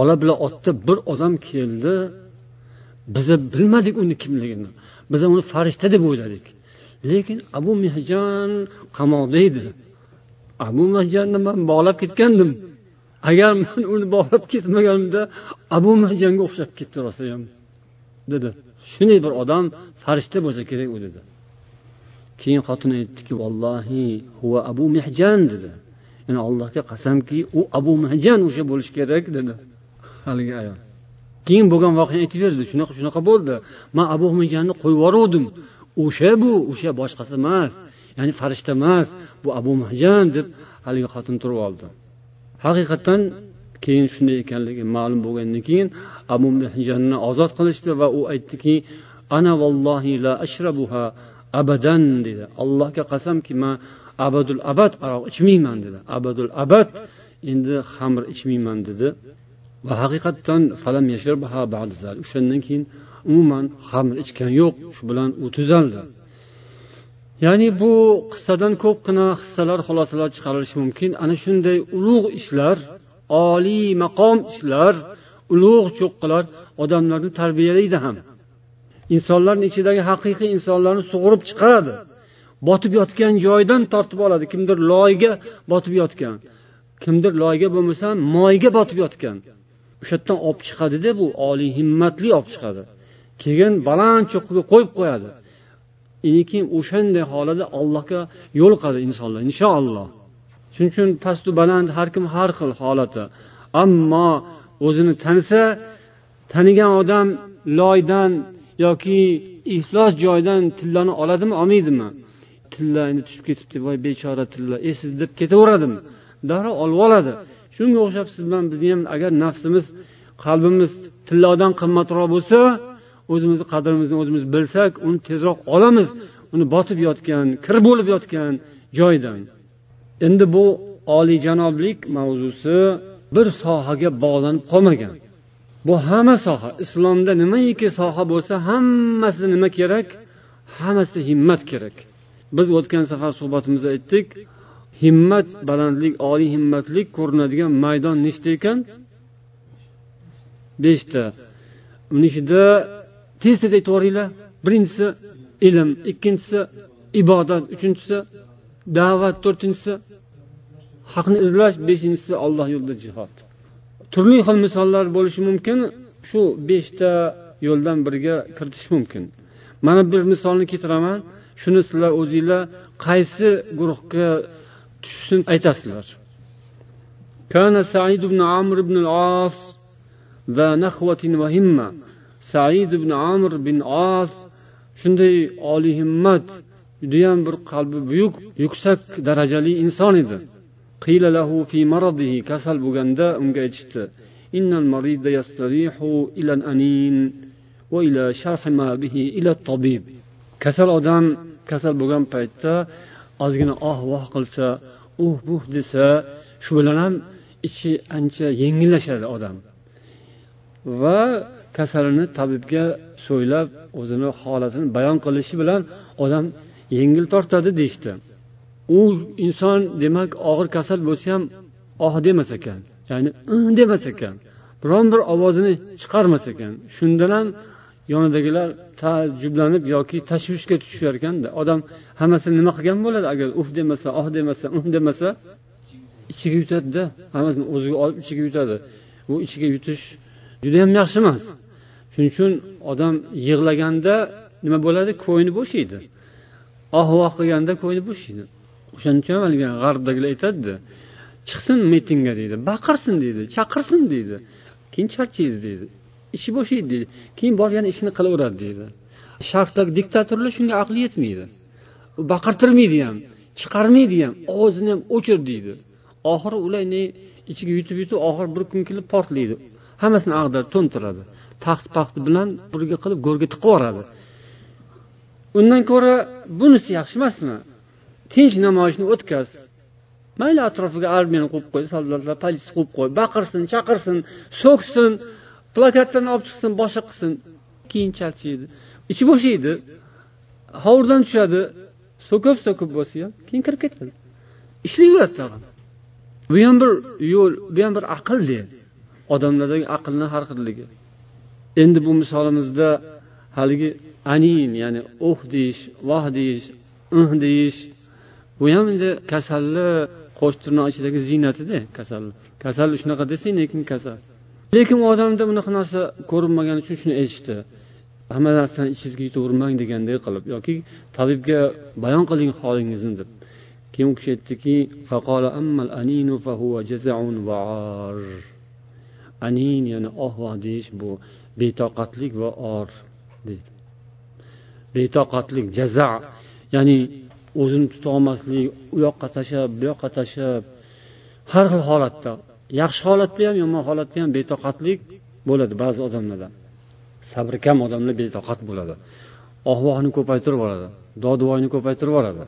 ola bila otda bir odam keldi. Biza bilmadik uni kimligini. Biz uni farishta deb o'yladik. Lekin abu mehjon qamoqda edi. Abu mahjonni man bog'lab ketgandim. Agar men uni bog'lab ketmaganimda abu mahjonga o'xshab ketdi rosayam dedi. Shunday bir odam farishta bo'lsa kerak u dedi. Keyin xotini aytdiki vallohi huva abu mehjan dedi. Ya'ni allohga qasamki u abu mahjan o'sha bo'lishi kerak dedi. Haligi ayol. Keyin bo'lgan voqeani aytib berdi shunaqa shunaqa bo'ldi. Man abu mahjanni qo'yib yuboruvdim. O'sha bu o'sha boshqasi emas ya'ni farishta emas bu abu mahjan deb haligi xotin turib oldi. Haqiqatdan keyin shunday ekanligi ma'lum bo'lgandan keyin abu mahjanni ozod qilishdi va u aytdiki ana vallohi la ashrabuha abadan dedi. Allohga qasamki man abadul abad aroq ichmayman dedi. Abadul abad endi xamir ichmayman dedi. Va haqiqatdan o'shandan keyin umuman xamir ichgani yo'q shu bilan u tuzaldi. Ya'ni bu qissadan ko'pgina hissalar xulosalar chiqarilishi mumkin. Ana shunday ulug' ishlar oliy maqom ishlar ulug' cho'qqilar odamlarni tarbiyalaydi ham. Insonlarni ichidagi haqiqiy insonlarni sug'urib chiqaradi. Botib yotgan joydan tortib oladi. Kimdir loyga botib yotgan kimdir loyga bo'lmasa moyga botib yotgan. O'sha yerdan olib chiqadida bu oliy himmatli olib chiqadi. Keyin baland cho'qqiga qo'yib qo'yadi. Keyin o'shanday holatda allohga yo'liqadi insonlar inshaalloh. Shuning uchun pastu baland har kim har xil holati. Ammo o'zini tanisa tanigan odam loydan yoki iflos joydan tillani oladimi olmaydimi? Tilla endi tushib ketibdi voy bechora tilla esiz deb ketaveradimi? Darrov olib oladi. Shunga o'xshab siz bilan bizni ham agar nafsimiz qalbimiz tillodan qimmatroq bo'lsa o'zimizni qadrimizni o'zimiz bilsak uni tezroq olamiz. Uni botib yotgan kir bo'lib yotgan joydan. Endi bu oliyjanoblik mavzusi bir sohaga bog'lanib qolmagan. Bu hamma soha islomda nimaiki soha bo'lsa hammasida nima kerak? Hammasida himmat kerak. Biz o'tgan safar suhbatimizda aytdik. Himmat balandlik oliy himmatlik ko'rinadigan maydon nechta ekan? Beshta. Uni ichida tez tez aytib yuboringlar birinchisi ilm ikkinchisi ibodat uchinchisi da'vat to'rtinchisi haqni izlash beshinchisi olloh yo'lida jihod turli xil misollar bo'lishi mumkin. Shu beshta yo'ldan biriga kiritish mumkin. Mana bir misolni keltiraman shuni sizlar o'zinglar qaysi guruhga tushishini aytasizlar كان سعيد بن عمرو بن العاص ذا نخوة وهمة said ibn amr bin os shunday oliy himmat judayam bir qalbi buyuk yuksak darajali inson edi kasal bo'lganda unga aytishdi kasal odam kasal bo'lgan paytda ozgina oh voh qilsa uh buh desa shu bilan ham ichi ancha yengillashadi odam. Va kasalini tabibga so'ylab o'zini holatini bayon qilishi bilan odam yengil tortadi deyishdi. U inson demak og'ir kasal bo'lsa ham oh demas ekan ya'ni uh demas ekan biron bir ovozini chiqarmas ekan. Shundan ham yonidagilar taajjublanib yoki tashvishga tushar ekanda odam hammasini nima qilgan bo'ladi? Agar uf demasa oh demasa uh demasa ichiga yutadida hammasini o'ziga olib ichiga yutadi. Bu ichiga yutish judayam yaxshi emas. Shuning uchun odam yig'laganda nima bo'ladi? Ko'ngli bo'shaydi oh voh qilganda ko'ngli bo'shaydi o'shaning uchun haligi g'arbdagilar aytadida chiqsin mitingga deydi baqirsin deydi chaqirsin deydi keyin charchaysiz deydi. Ishi bo'shaydi deydi keyin borib yana ishini qilaveradi deydi. Sharqdagi diktatorlar shunga aqli yetmaydi. U baqirtirmaydi ham chiqarmaydi ham ovozini ham o'chir deydi. Oxiri ularni ichiga yutib yutib oxiri bir kun kelib portlaydi. Hammasini ag'darib to'ntiradi. Taxt paxti bilan birga qilib go'rga tiqib yuboradi. Undan ko'ra bunisi yaxshi emasmi? Tinch namoyishni o'tkaz. Mayli atrofiga armiyani qo'yib qo'y soldatlar politsiya qo'yib qo'y. Baqirsin chaqirsin so'ksin. Plakatlarni olib chiqsin boshqa qilsin. Keyin charchaydi ichi bo'shaydi hovurdan tushadi. So'kib so'kib bo'lsa ham keyin kirib ketadi. Ishlayveradi tag'in. Bu ham bir yo'l bu ham bir aql deydi odamlardagi aqlni har xilligi. Endi bu misolimizda haligi anin ya'ni uh deyish voh deyish uh deyish bu ham endi kasalni qo'sh tirnoq ichidagi ziynatida kasal. Kasal shunaqa desang lekin kasal. Lekin u odamda bunaqa narsa ko'rinmagani uchun shuni aytishdi hamma narsani ichingizga yutavermang deganday qilib yoki tabibga bayon qiling holingizni deb. Keyin u kishi aytdiki anin ya'ni oh voh deyish bu betoqatlik va or deydi. Betoqatlik jaza ya'ni o'zini tutolmaslik u yoqqa tashlab bu yoqqa tashlab har xil holatda yaxshi holatda ham yomon holatda ham betoqatlik bo'ladi ba'zi odamlarda. Sabri kam odamlar betoqat bo'ladi. Oh vohni ko'paytirib yuboradi dodvoyni ko'paytirib yuboradi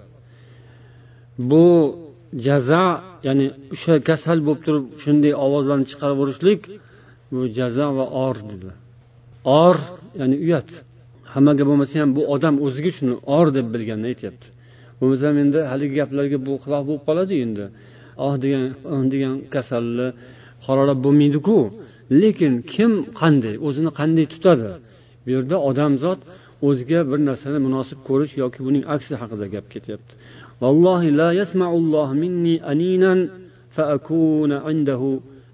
bu jaza ya'ni o'sha kasal bo'lib turib shunday ovozlarni chiqaraverishlik bu jazo va or dedi. Or ya'ni uyat. Hammaga bo'lmasa ham bu odam o'ziga shuni or deb bilganini aytyapti. Bo'lmasam endi haligi gaplarga bu xilof bo'lib qoladiyu endi. Oh degan oh degan kasalni qoralab bo'lmaydiku. Lekin kim qanday? O'zini qanday tutadi? Bu yerda odamzod o'ziga bir narsani munosib ko'rish yoki buning aksi haqida gap ketyapti. Vallohi la yasmaulloh minni aninan fa akuna indahu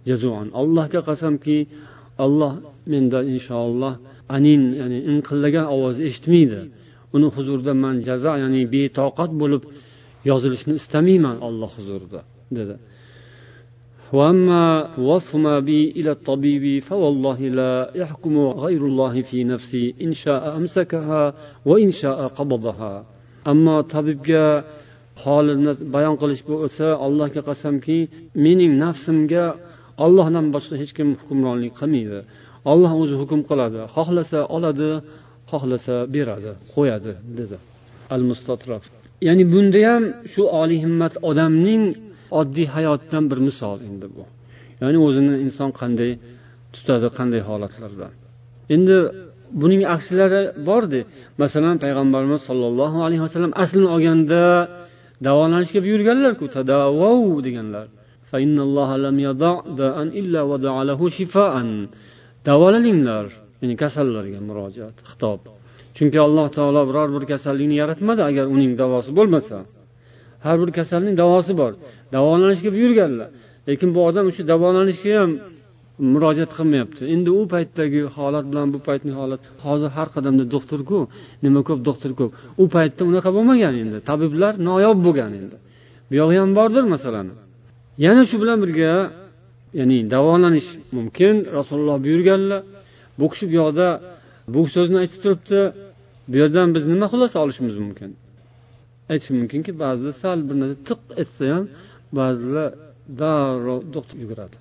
jazuan. Allohga qasamki alloh mendan inshaalloh anin ya'ni inqillagan ovozni eshitmaydi. Uni huzurida man jazo ya'ni betoqat bo'lib yozilishni istamayman olloh huzurida. dedi وأما وصف ما بي إلى الطبيب فوالله لا يحكم غير الله في نفسي إن شاء أمسكها وإن شاء قبضها ammo tabibga holini bayon qilish bo'lsa allohga qasamki mening nafsimga ollohdan boshqa hech kim hukmronlik qilmaydi olloh o'zi hukm qiladi xohlasa oladi xohlasa beradi qo'yadi dedi al mustatrof ya'ni bunda ham shu oliy himmat odamning oddiy hayotdan bir misol endi bu. Ya'ni o'zini inson qanday tutadi qanday holatlarda. Endi buning aksilari bordi. Masalan payg'ambarimiz sollallohu alayhi vasallam aslini olganda davolanishga buyurganlarku tadavvov deganlar. Davolaninglar ya'ni kasallarga murojaat xitob. Chunki alloh taolo biror bir kasallikni yaratmadi agar uning davosi bo'lmasa. Har bir kasalning davosi bor. Davolanishga buyurganlar. Lekin bu odam o'sha davolanishga ham murojaat qilmayapti. Endi u paytdagi holat bilan bu paytni holat hozir har qadamda doktorku nima ko'p doktor ko'p u paytda unaqa bo'lmagan endi. Tabiblar noyob bo'lgan endi. Buyog'i ham bordir masalani. Yana shu bilan birga ya'ni davolanish mumkin. Rasululloh buyurganlar bu kishi bu yoqda bu so'zni aytib turibdi. Bu yerdan biz nima xulosa olishimiz mumkin? Aytish mumkinki ba'zida sal bir narsa tiq etsa ham ba'zilar darrov doktor yuguradi.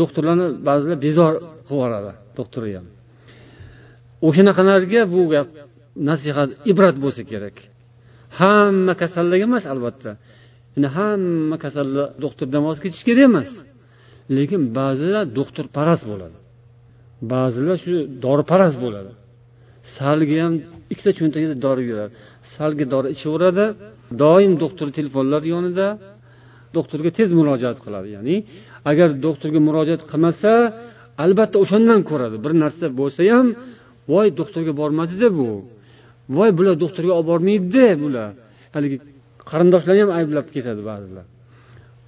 Doktorlarni ba'zilar bezor qilib yuboradi doktorni ham. O'shanaqalarga bu gap nasihat ibrat bo'lsa kerak. Hamma kasallarga emas albatta. Yani hamma kasallar doktordan voz kechish kerak emas. Lekin ba'zilar doktorparast bo'ladi. Ba'zilar shu doriparast bo'ladi. Salga ham ikkita cho'ntagida dori yuradi. Salga dori ichaveradi. Doim doktor telefonlar yonida doktorga tez murojaat qiladi. Ya'ni agar doktorga murojaat qilmasa albatta o'shandan ko'radi. Bir narsa bo'lsa ham voy doktorga bormadida bu. Voy bular doktorga olib bormaydida bular. Haligi qarindoshlarni ham ayblab ketadi ba'zilar.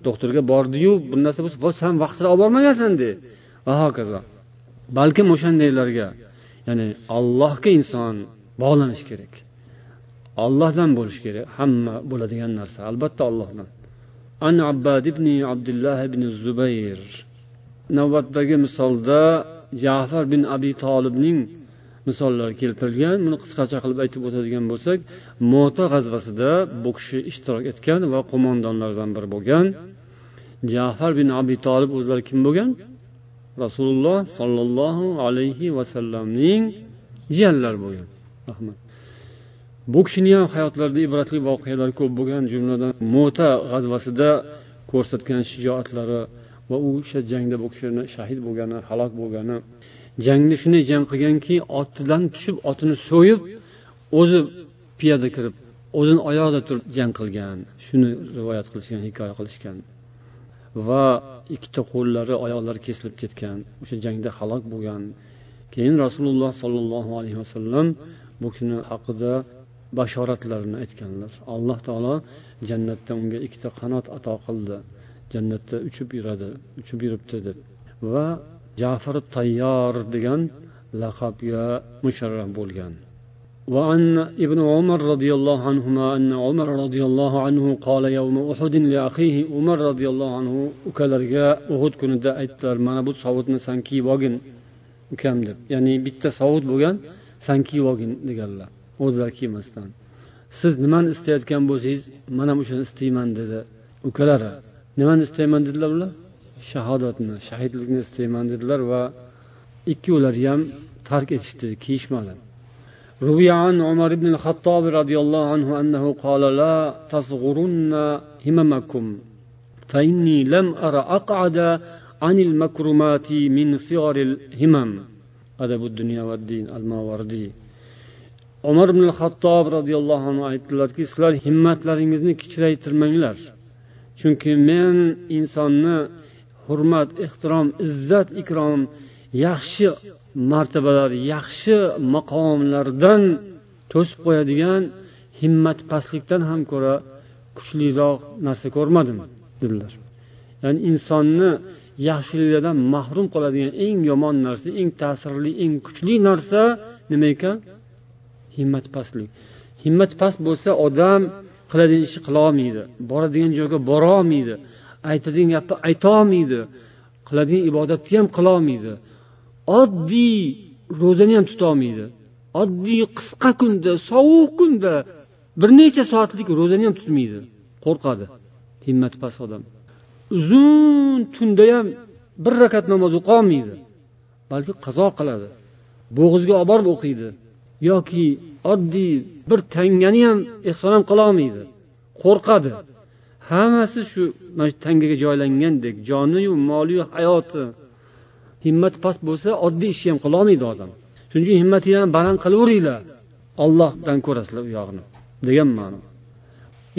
Doktorga bordiyu bir narsa bo'lsa voy san vaqtida olib bormagansan de. Va hokazo balkim o'shandaylarga ya'ni allohga inson bog'lanish kerak. Ollohdan bo'lishi kerak hamma bo'ladigan narsa albatta ollohdan an abbad ibn abdulloh ibn zubayr. Navbatdagi misolda jafar bin abi tolibning misollari keltirilgan. Buni qisqacha qilib aytib o'tadigan bo'lsak mota g'azvasida bu kishi ishtirok etgan va qo'mondonlardan biri bo'lgan. Jafar bin abi tolib o'zlari kim bo'lgan? Rasululloh sollallohu alayhi vasallamning jiyanlari bo'lgan. Rahmat bu kishini ham hayotlarida ibratli voqealar ko'p bo'lgan jumladan mo'ta g'azvasida ko'rsatgan shijoatlari va u o'sha jangda bu kishini shahid bo'lgani halok bo'lgani jangni shunday jang qilganki otidan tushib otini so'yib o'zi piyoda kirib o'zini oyog'ida turib jang qilgan shuni rivoyat qilishgan hikoya qilishgan va ikkita qo'llari oyoqlari kesilib ketgan o'sha jangda halok bo'lgan. Keyin rasululloh sollallohu alayhi vasallam bu kishini haqida bashoratlarini aytganlar alloh taolo jannatda unga ikkita qanot ato qildi jannatda uchib yuradi uchib yuribdi deb va jafar tayyor degan laqabga musharraf bo'lgan وعن ابن عمر رضي الله عنهما أن عمر رضي الله عنه قال يوم أحد لأخيه عمر رضي الله عنه ukalarga uhud kunida aytdilar mana bu sovutni san kiyib olgin ukam deb ya'ni bitta sovut bo'lgan san kiyib olgin deganlar o'zlari kiymasdan siz nimani istayotgan bo'lsangiz man ham o'shani istayman dedi ukalari nimani istayman dedilar ular shahodatni shahidlikni istayman dedilar va ikkovlari ham tark etishdi kiyishmadi روي عن عمر بن الخطاب رضي الله عنه أنه قال لا تصغرن هممكم فإني لم أرى أقعد عن المكرمات من صغر الهمم adabu dunyo va al mavardiy umar ibn hattob roziyallohu anhu aytdilarki sizlar himmatlaringizni kichraytirmanglar. Chunki men insonni hurmat ehtirom izzat ikrom yaxshi martabalar yaxshi maqomlardan to'sib qo'yadigan himmat pastlikdan ham ko'ra kuchliroq narsa ko'rmadim dedilar. Ya'ni insonni yaxshiliklardan mahrum qoladigan eng yomon narsa eng ta'sirli eng kuchli narsa nima ekan? Himmati pastlik past bo'lsa odam qiladigan ishni qilolmaydi boradigan joyga borolmaydi aytadigan gapni aytolmaydi qiladigan ibodatni ham qilolmaydi oddiy ro'zani ham tutolmaydi oddiy qisqa kunda sovuq kunda bir necha soatlik ro'zani ham tutmaydi. Qo'rqadi. Himmati past odam. Uzun tunda ham bir rakat namoz o'qiolmaydi balki qazo qiladi bo'g'izga olib borib o'qiydi yoki oddiy bir tangani ham ehson ham qilolmaydi qo'rqadi. Hammasi shu mana shu tangaga joylangandek joniyu moliyu hayoti himmati past bo'lsa oddiy ishni ham qilolmaydi odam. Shuning uchun himmatinglarni baland qilaveringlar. Ollohdan ko'rasizlar u yog'ini degan ma'no.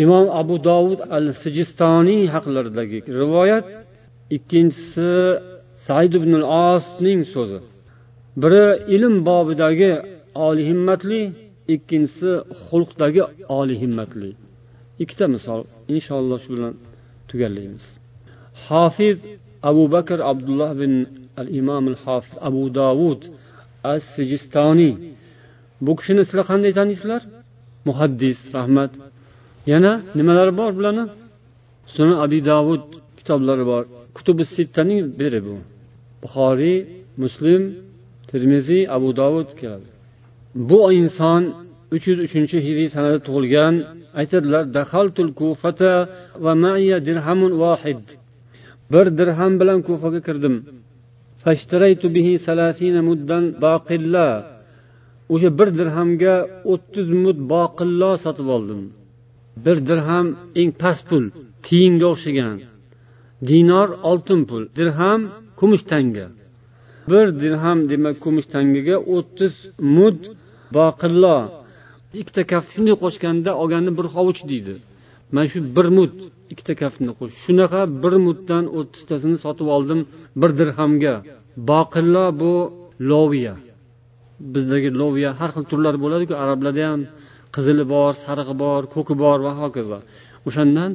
Imom abu dovud al sijistoniy haqlaridagi rivoyat ikkinchisi said ibn osning so'zi. Biri ilm bobidagi oliy himmatli ikkinchisi xulqdagi oliy himmatli. Ikkita misol inshaalloh shu bilan tugallaymiz. Hofiz abu bakr abdulloh bin al imom al hofiz abu davud as sijistoniy bu kishini sizlar qanday taniysizlar muhaddis rahmat. Yana nimalari bor bularni? Sunan abi davud kitoblari bor. Kutubi sittaning biri bu. Buxoriy muslim termiziy abu davud keladi. Bu inson uch yuz uchinchi hijriy sanada tug'ilgan aytadilar dahaltul kufata va maiya dirhamun vahid. Bir dirham bilan kufaga kirdim. Bihi salasina muddan baqilla. O'sha bir dirhamga o'ttiz mud boqillo sotib oldim. Bir dirham eng past pul tiyinga o'xshagan. Dinor oltin pul dirham kumush tanga bir dirham demak kumush tangaga o'ttiz mud boqillo. Ikkita kaft shunday qo'shganda olganni bir hovuch deydi. Mana shu bir mud ikkita kaftni qo'sh. Shunaqa bir muddan o'ttiztasini sotib oldim bir dirhamga. Boqillo bu loviya. Bizdagi loviya har xil turlari bo'ladiku arablarda ham qizili bor sarig'i bor ko'ki bor va hokazo o'shandan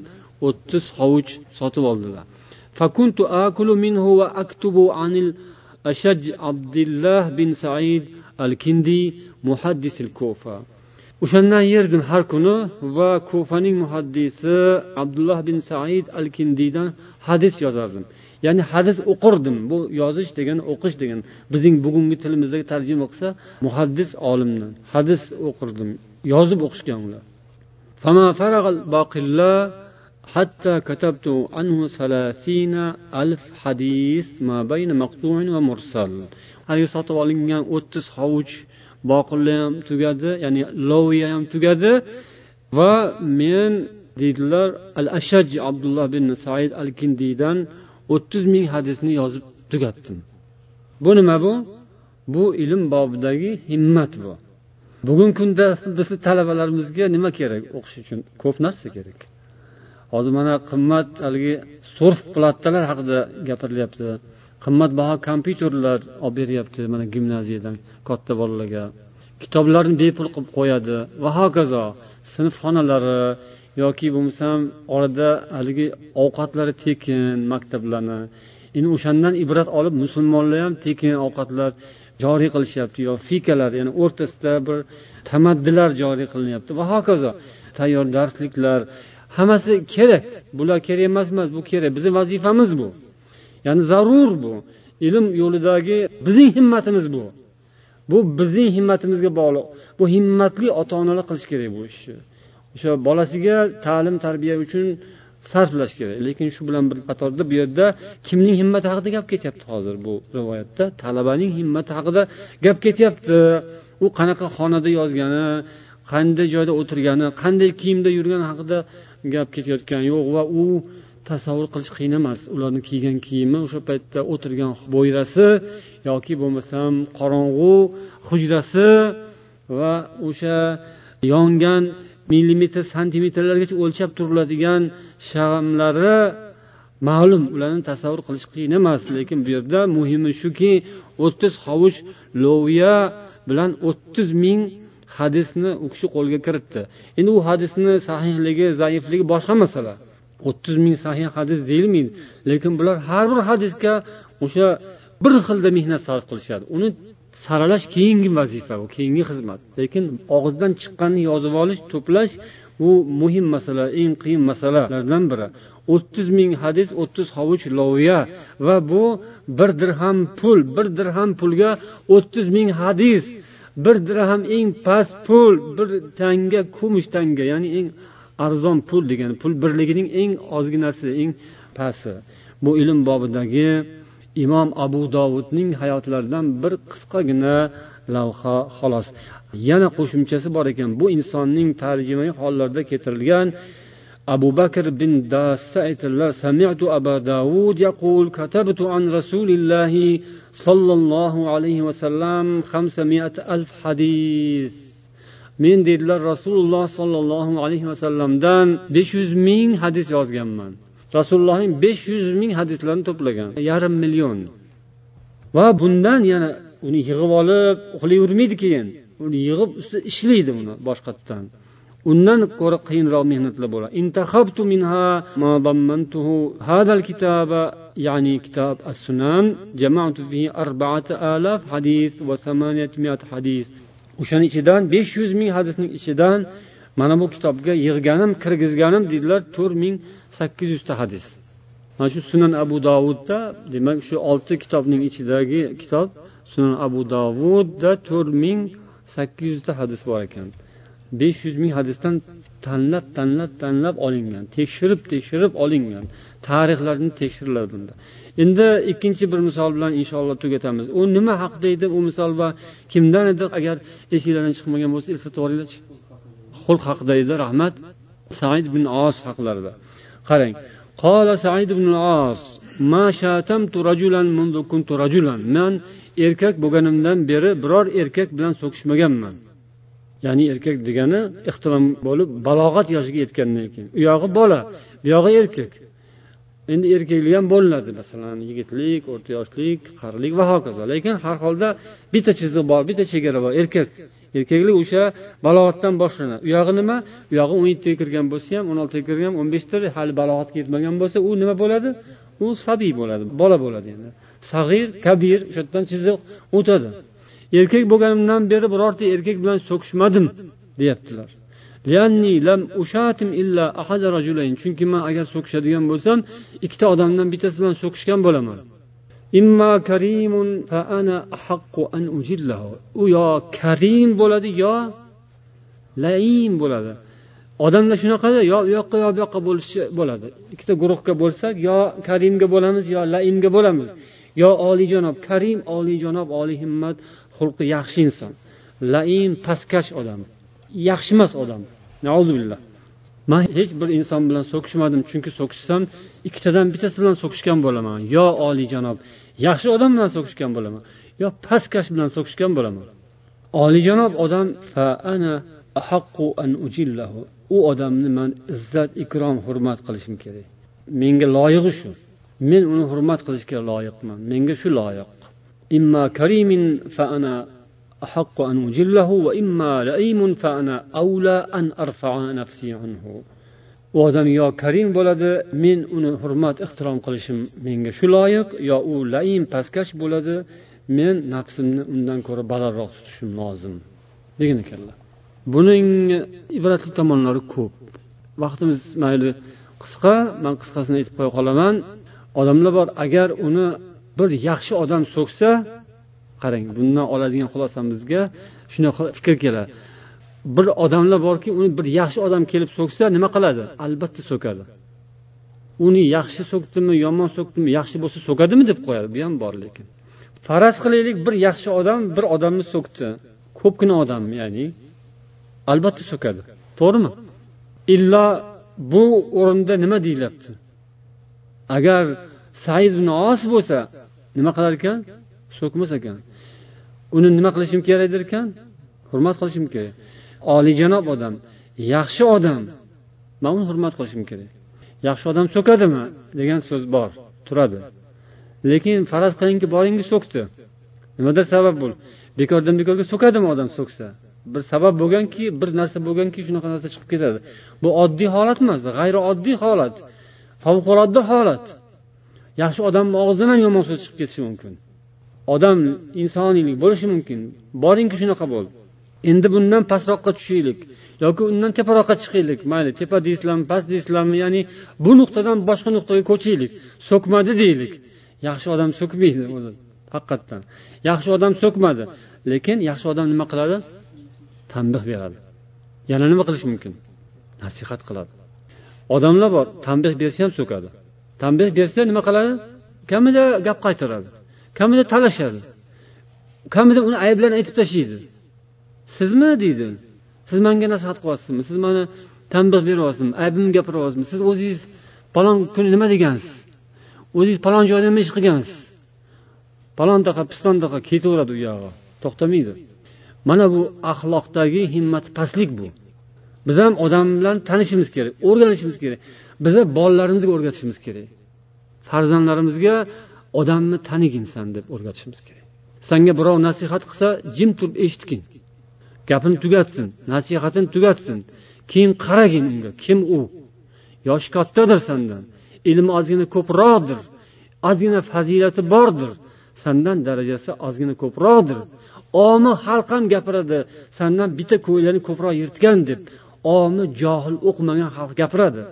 o'ttiz hovuch sotib oldilar فكنت آكل منه وأكتب عن الأشج عبد الله بن سعيد الكندي محدث الكوفة o'shandan yerdim har kuni va kufaning muhaddisi abdulloh bin said al kindiydan hadis yozardim ya'ni hadis o'qirdim bu yozish degani o'qish degani bizning bugungi tilimizdagi tarjima qilsa muhaddis olimdan hadis o'qirdim yozib o'qishgan ular حتى كتبت عنه ثلاثين ألف حديث ما بين مقطوع ومرسل haligi sotib olingan o'ttiz hovuch boqilla ham tugadi ya'ni loviya ham tugadi va men deydilar al ashaj abdulloh bin said al kindiydan o'ttiz ming hadisni yozib tugatdim bu nima bu bu ilm bobidagi himmat bu Bugungi kunda bizni talabalarimizga nima kerak? O'qish uchun ko'p narsa kerak. Hozir mana qimmat haligi surf plattalar haqida gapirilyapti. Qimmatbaho kompyuterlar olib beryapti mana gimnaziyadan katta bolalarga. Kitoblarni bepul qilib qo'yadi. Va hokazo sinfxonalari yoki bo'lmasam orada haligi ovqatlari tekin maktablarni. Endi o'shandan ibrat olib musulmonlar ham tekin ovqatlar joriy qilishyapti yo fikalar ya'ni o'rtasida bir tamaddilar joriy qilinyapti. Va hokazo tayyor darsliklar hammasi kerak. Bular kerak emas emas bu kerak. Bizni vazifamiz bu. Ya'ni zarur bu. Ilm yo'lidagi bizning himmatimiz bu. Bu bizning himmatimizga bog'liq. Bu himmatli ota onalar qilishi kerak bu ishni o'sha bolasiga ta'lim tarbiya uchun sarflash kerak. Lekin shu bilan bir qatorda bu yerda kimning himmati haqida gap ketyapti hozir bu rivoyatda? Talabaning himmati haqida gap ketyapti. U qanaqa xonada yozgani qanday joyda o'tirgani qanday kiyimda yurgani haqida gap ketayotgani yo'q va u tasavvur qilish qiyin emas. Ularni kiygan kiyimi o'sha paytda o'tirgan bo'yrasi yoki bo'lmasam qorong'u hujrasi va o'sha yongan millimetr santimetrlargacha o'lchab turiladigan shamlari ma'lum ularni tasavvur qilish qiyin emas lekin bu yerda muhimi shuki o'ttiz hovuch loviya bilan o'ttiz ming hadisni u kishi qo'lga kiritdi. Endi u hadisni sahihligi zaifligi boshqa masala. O'ttiz ming sahih hadis deyilmaydi lekin bular har bir hadisga o'sha bir xilda mehnat sarf qilishadi. Uni saralash keyingi vazifa u keyingi xizmat. Lekin og'izdan chiqqanni yozib olish to'plash bu muhim masala eng qiyin masalalardan biri. O'ttiz ming hadis o'ttiz hovuch loviya va bu bir dirham pul bir dirham pulga o'ttiz ming hadis bir dirham eng past pul bir tanga kumush tanga ya'ni eng arzon pul degani pul birligining eng ozginasi eng pasti bu ilm bobidagi imom abu dovudning hayotlaridan bir qisqagina lavha xolos. Yana qo'shimchasi bor ekan bu insonning tarjimai hollarda keltirilgan abu bakr bin dassa aytadilar sami'tu aba davud yaqul katabtu an rasulillahi sollallohu alayhi vasallam xamsamiat alf hadis. Men deydilar rasululloh sollallohu alayhi vasallamdan besh yuz ming hadis yozganman. rasulullohning besh yuz ming hadislarini to'plagan yarim million va bundan yana uni yig'ib olib uxlayvermaydi keyin uni yig'ib ustida ishlaydi uni boshqatdan undan ko'ra qiyinroq mehnatlar bo'ladi intahabtu minha ma dammantuhu hadal kitaba يعني كتاب السنن جمعت فيه أربعة آلاف حديث وثمانية مئة حديث o'shani ichidan besh yuz ming hadisning ichidan mana bu kitobga yig'ganim kirgizganim deydilar to'rt ming sakkiz yuzta hadis. Mana shu sunan abu dovudda demak shu olti kitobning ichidagi kitob sunan abu dovudda to'rt ming sakkiz yuzta hadis bor ekan. besh yuz ming hadisdan tanlab tanlab tanlab olingan tekshirib tekshirib olingan. Tarixlarni tekshiriladi bunda. Endi ikkinchi bir misol bilan inshaalloh tugatamiz. U nima haqida edi u misol va kimdan edi? Agar esinglardan chiqmagan bo'lsa eslatib yuboringlarchi xulq haqida edi rahmat. Said ibn os haqlarida. Qarang. Qola said ibn os ma shatamtu rajulan mundu kuntu rajulan. Man erkak bo'lganimdan beri biror erkak bilan so'kishmaganman. Ya'ni erkak degani ixtilom bo'lib balog'at yoshiga yetgandan keyin. U yog'i bola bu yog'i erkak. Endi erkaklik ham bo'linadi. Masalan yigitlik o'rta yoshlik qarilik va hokazo. Lekin har holda bitta chiziq bor bitta chegara bor erkak. Erkaklik o'sha balog'atdan boshlanadi. U yog'i nima? U yog'i o'n yettiga kirgan bo'lsa ham o'n oltiga kirgan ham o'n beshda hali balog'atga yetmagan bo'lsa u nima bo'ladi? U sabiy bo'ladi bola bo'ladi endi. Sag'ir kabir o'sha yerdan chiziq o'tadi. Erkak bo'lganimdan beri birorta erkak bilan so'kishmadim deyaptilar. Chunki man agar so'kishadigan bo'lsam ikkita odamdan bittasi bilan so'kishgan bo'laman. U yo karim bo'ladi yo laim bo'ladi. Odamlar shunaqada yo u yoqqa yo bu yoqqa bo'lishi bo'ladi. Ikkita guruhga bo'lsak yo karimga bo'lamiz yo laimga bo'lamiz. Yo oliyjanob karim oliyjanob oliy himmat xulqi yaxshi inson. Laim pastkash odam yaxshi emas odam. Billah. Man hech bir inson bilan so'kishmadim chunki so'kishsam ikkitadan bittasi bilan so'kishgan bo'laman. Yo oliyjanob yaxshi odam bilan so'kishgan bo'laman yo pastkash bilan so'kishgan bo'laman oliyjanob odam fa ana an ujillahu u odamni man izzat ikrom hurmat qilishim kerak menga loyig'i shu men uni hurmat qilishga loyiqman menga shu loyiq imma karimin fa ana أحق أن أجله وإما لئيم فأنا أولى أن أرفع نفسي عنه U odam yo karim bo'ladi men uni hurmat ehtirom qilishim menga shu loyiq yo u laim pastkash bo'ladi men nafsimni undan ko'ra balandroq tutishim lozim. Degan ekanlar. Buning ibratli tomonlari ko'p. Vaqtimiz mayli. Qisqa man qisqasini aytib qo'ya qolaman. Odamlar bor agar uni bir yaxshi odam so'ksa qarang bundan oladigan xulosamizga shunaqa fikr keladi. Bir odamlar borki uni bir yaxshi odam kelib so'ksa nima qiladi? Albatta so'kadi. Uni yaxshi so'kdimi yomon so'kdimi yaxshi bo'lsa so'kadimi deb qo'yadi. Bu ham bor lekin. Faraz qilaylik bir yaxshi odam bir odamni so'kdi. Ko'pgina odam ya'ni albatta so'kadi. To'g'rimi? Illo bu o'rinda nima deyilyapti? Agar said ibn os bo'lsa nima qilar ekan? So'kmas ekan. Uni nima qilishim kerak ekan? Hurmat qilishim kerak. Olijanob odam yaxshi odam. Man uni hurmat qilishim kerak. Yaxshi odam so'kadimi degan so'z bor turadi. Lekin faraz qilingki boringki so'kdi. Nimadir sabab bo'l bekordan bekorga so'kadimi odam so'ksa? Bir sabab bo'lganki bir narsa bo'lganki shunaqa narsa chiqib ketadi. Bu oddiy holat emas g'ayrioddiy holat favqulodda holat. Yaxshi odamni og'zidan ham yomon so'z chiqib ketishi mumkin. Odam insoniylik bo'lishi mumkin. Boringki shunaqa bo'l endi bundan pastroqqa tushaylik yoki undan teparoqqa chiqaylik. Mayli tepa deysizlarmi past deysizlarmi? Ya'ni bu nuqtadan boshqa nuqtaga ko'chaylik. So'kmadi deylik. Yaxshi odam so'kmaydi o'zi haqiqatdan. Yaxshi odam so'kmadi. Lekin yaxshi odam nima qiladi? Tanbeh beradi. Yana nima qilish mumkin? Nasihat qiladi. Odamlar bor tanbeh bersa ham so'kadi. Tanbeh bersa nima qiladi? Kamida gap qaytaradi. Kamida talashadi. Kamida uni ayblarini aytib tashlaydi. Sizmi deydi siz manga nasihat qilyapsizmi? Siz mani tanbeh beryapsizmi? Aybimni gapiryapsizmi siz o'zingiz palon kuni nima degansiz? O'zingiz palon joyda nima ish qilgansiz? Palontaqa pistontaqa ketaveradi u yog'i. To'xtamaydi. Mana bu axloqdagi himmati pastlik bu. Biz ham odamlarni bilan tanishimiz kerak o'rganishimiz kerak. Biza bolalarimizga o'rgatishimiz kerak. Farzandlarimizga odamni tanigin san deb o'rgatishimiz kerak. Sanga birov nasihat qilsa jim turib eshitgin. Gapini tugatsin nasihatini tugatsin. Keyin qaragin unga kim u? Yoshi kattadir sandan ilmi ozgina ko'proqdir ozgina fazilati bordir. Sandan darajasi ozgina ko'proqdir. Omi xalq ham gapiradi sandan bitta ko'ylakni ko'proq yirtgan deb omi johil o'qimagan xalq gapiradi.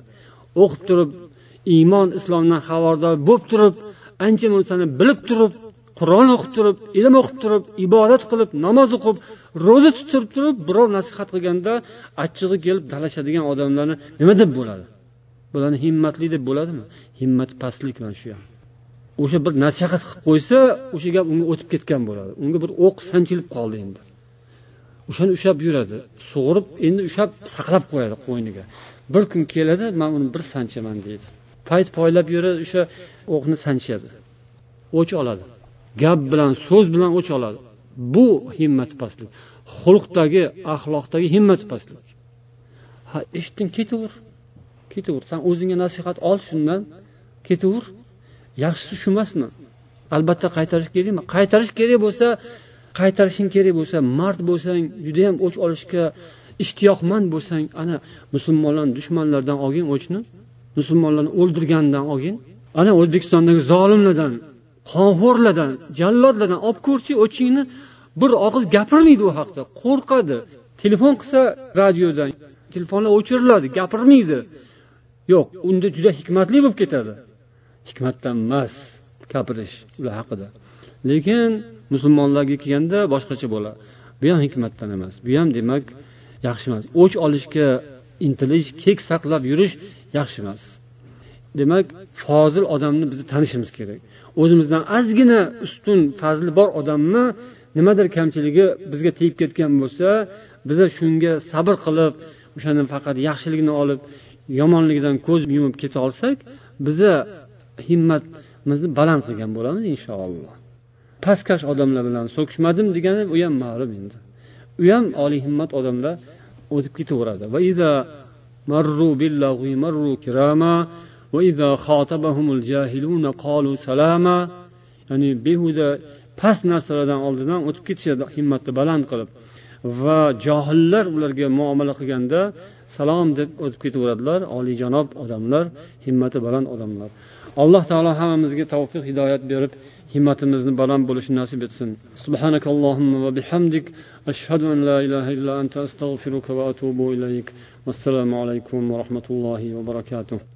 O'qib turib iymon islomdan xabardor bo'lib turib ancha munsani bilib turib qur'on o'qib turib ilm o'qib turib ibodat qilib namoz o'qib ro'za tutib turib birov nasihat qilganda achchig'i kelib talashadigan odamlarni nima deb bo'ladi? Bularni himmatli deb bo'ladimi? Himmati pastlik mana shu ham. O'sha bir nasihat qilib qo'ysa o'sha gap unga o'tib ketgan bo'ladi. Unga bir o'q sanchilib qoldi endi. O'shani ushlab yuradi sug'urib endi ushlab saqlab qo'yadi qo'yniga. Bir kun keladi man uni bir sanchaman deydi. Payt poylab yurib o'sha o'qni sanchadi. O'ch oladi. Gap bilan so'z bilan o'ch oladi. Bu himmati pastlik xulqdagi axloqdagi himmati pastlik ha eshitding ketaver. Ketaver. San o'zingga nasihat ol shundan. Ketaver. Yaxshisi shu emasmi albatta qaytarish kerakmi? Qaytarish kerak bo'lsa qaytarishing kerak bo'lsa mard bo'lsang judayam o'ch olishga ishtiyoqmand bo'lsang ana musulmonlarni dushmanlardan olgin o'chni musulmonlarni o'ldirgandan olgin ana o'zbekistondagi zolimlardan qonxo'rlardan jallodlardan olib ko'rchi o'chingni bir og'iz gapirmaydi u haqda. Qo'rqadi. Telefon qilsa radiodan telefonlar o'chiriladi gapirmaydi. Yo'q unda juda hikmatli bo'lib ketadi. Hikmatdan emas gapirish ular haqida. Lekin musulmonlarga kelganda boshqacha bo'ladi. Bu ham hikmatdan emas bu ham demak yaxshi emas. O'ch olishga intilish kek saqlab yurish yaxshi emas. Demak fozil odamni biz tanishimiz kerak. O'zimizdan ozgina ustun fazli bor odamni nimadir kamchiligi bizga tegib ketgan bo'lsa biza shunga sabr qilib o'shani faqat yaxshiligini olib yomonligidan ko'z yumib keta olsak biza himmatimizni baland qilgan bo'lamiz inshaalloh. Pastkash odamlar bilan so'kishmadim degani u ham ma'lum endi. U ham oliy himmat odamlar o'tib ketaveradi. ya'ni behuda past narsalardan oldidan o'tib ketishadi himmatni baland qilib va johillar ularga muomala qilganda salom deb o'tib ketaveradilar oliyjanob odamlar himmati baland odamlar alloh taolo hammamizga tavfiq hidoyat berib himmatimizni baland bo'lishini nasib etsin سبحانك اللهم وبحمدك أشهد أن لا إله إلا أنت أستغفرك وأتوب إليك والسلام عليكم ورحمة الله وبركاته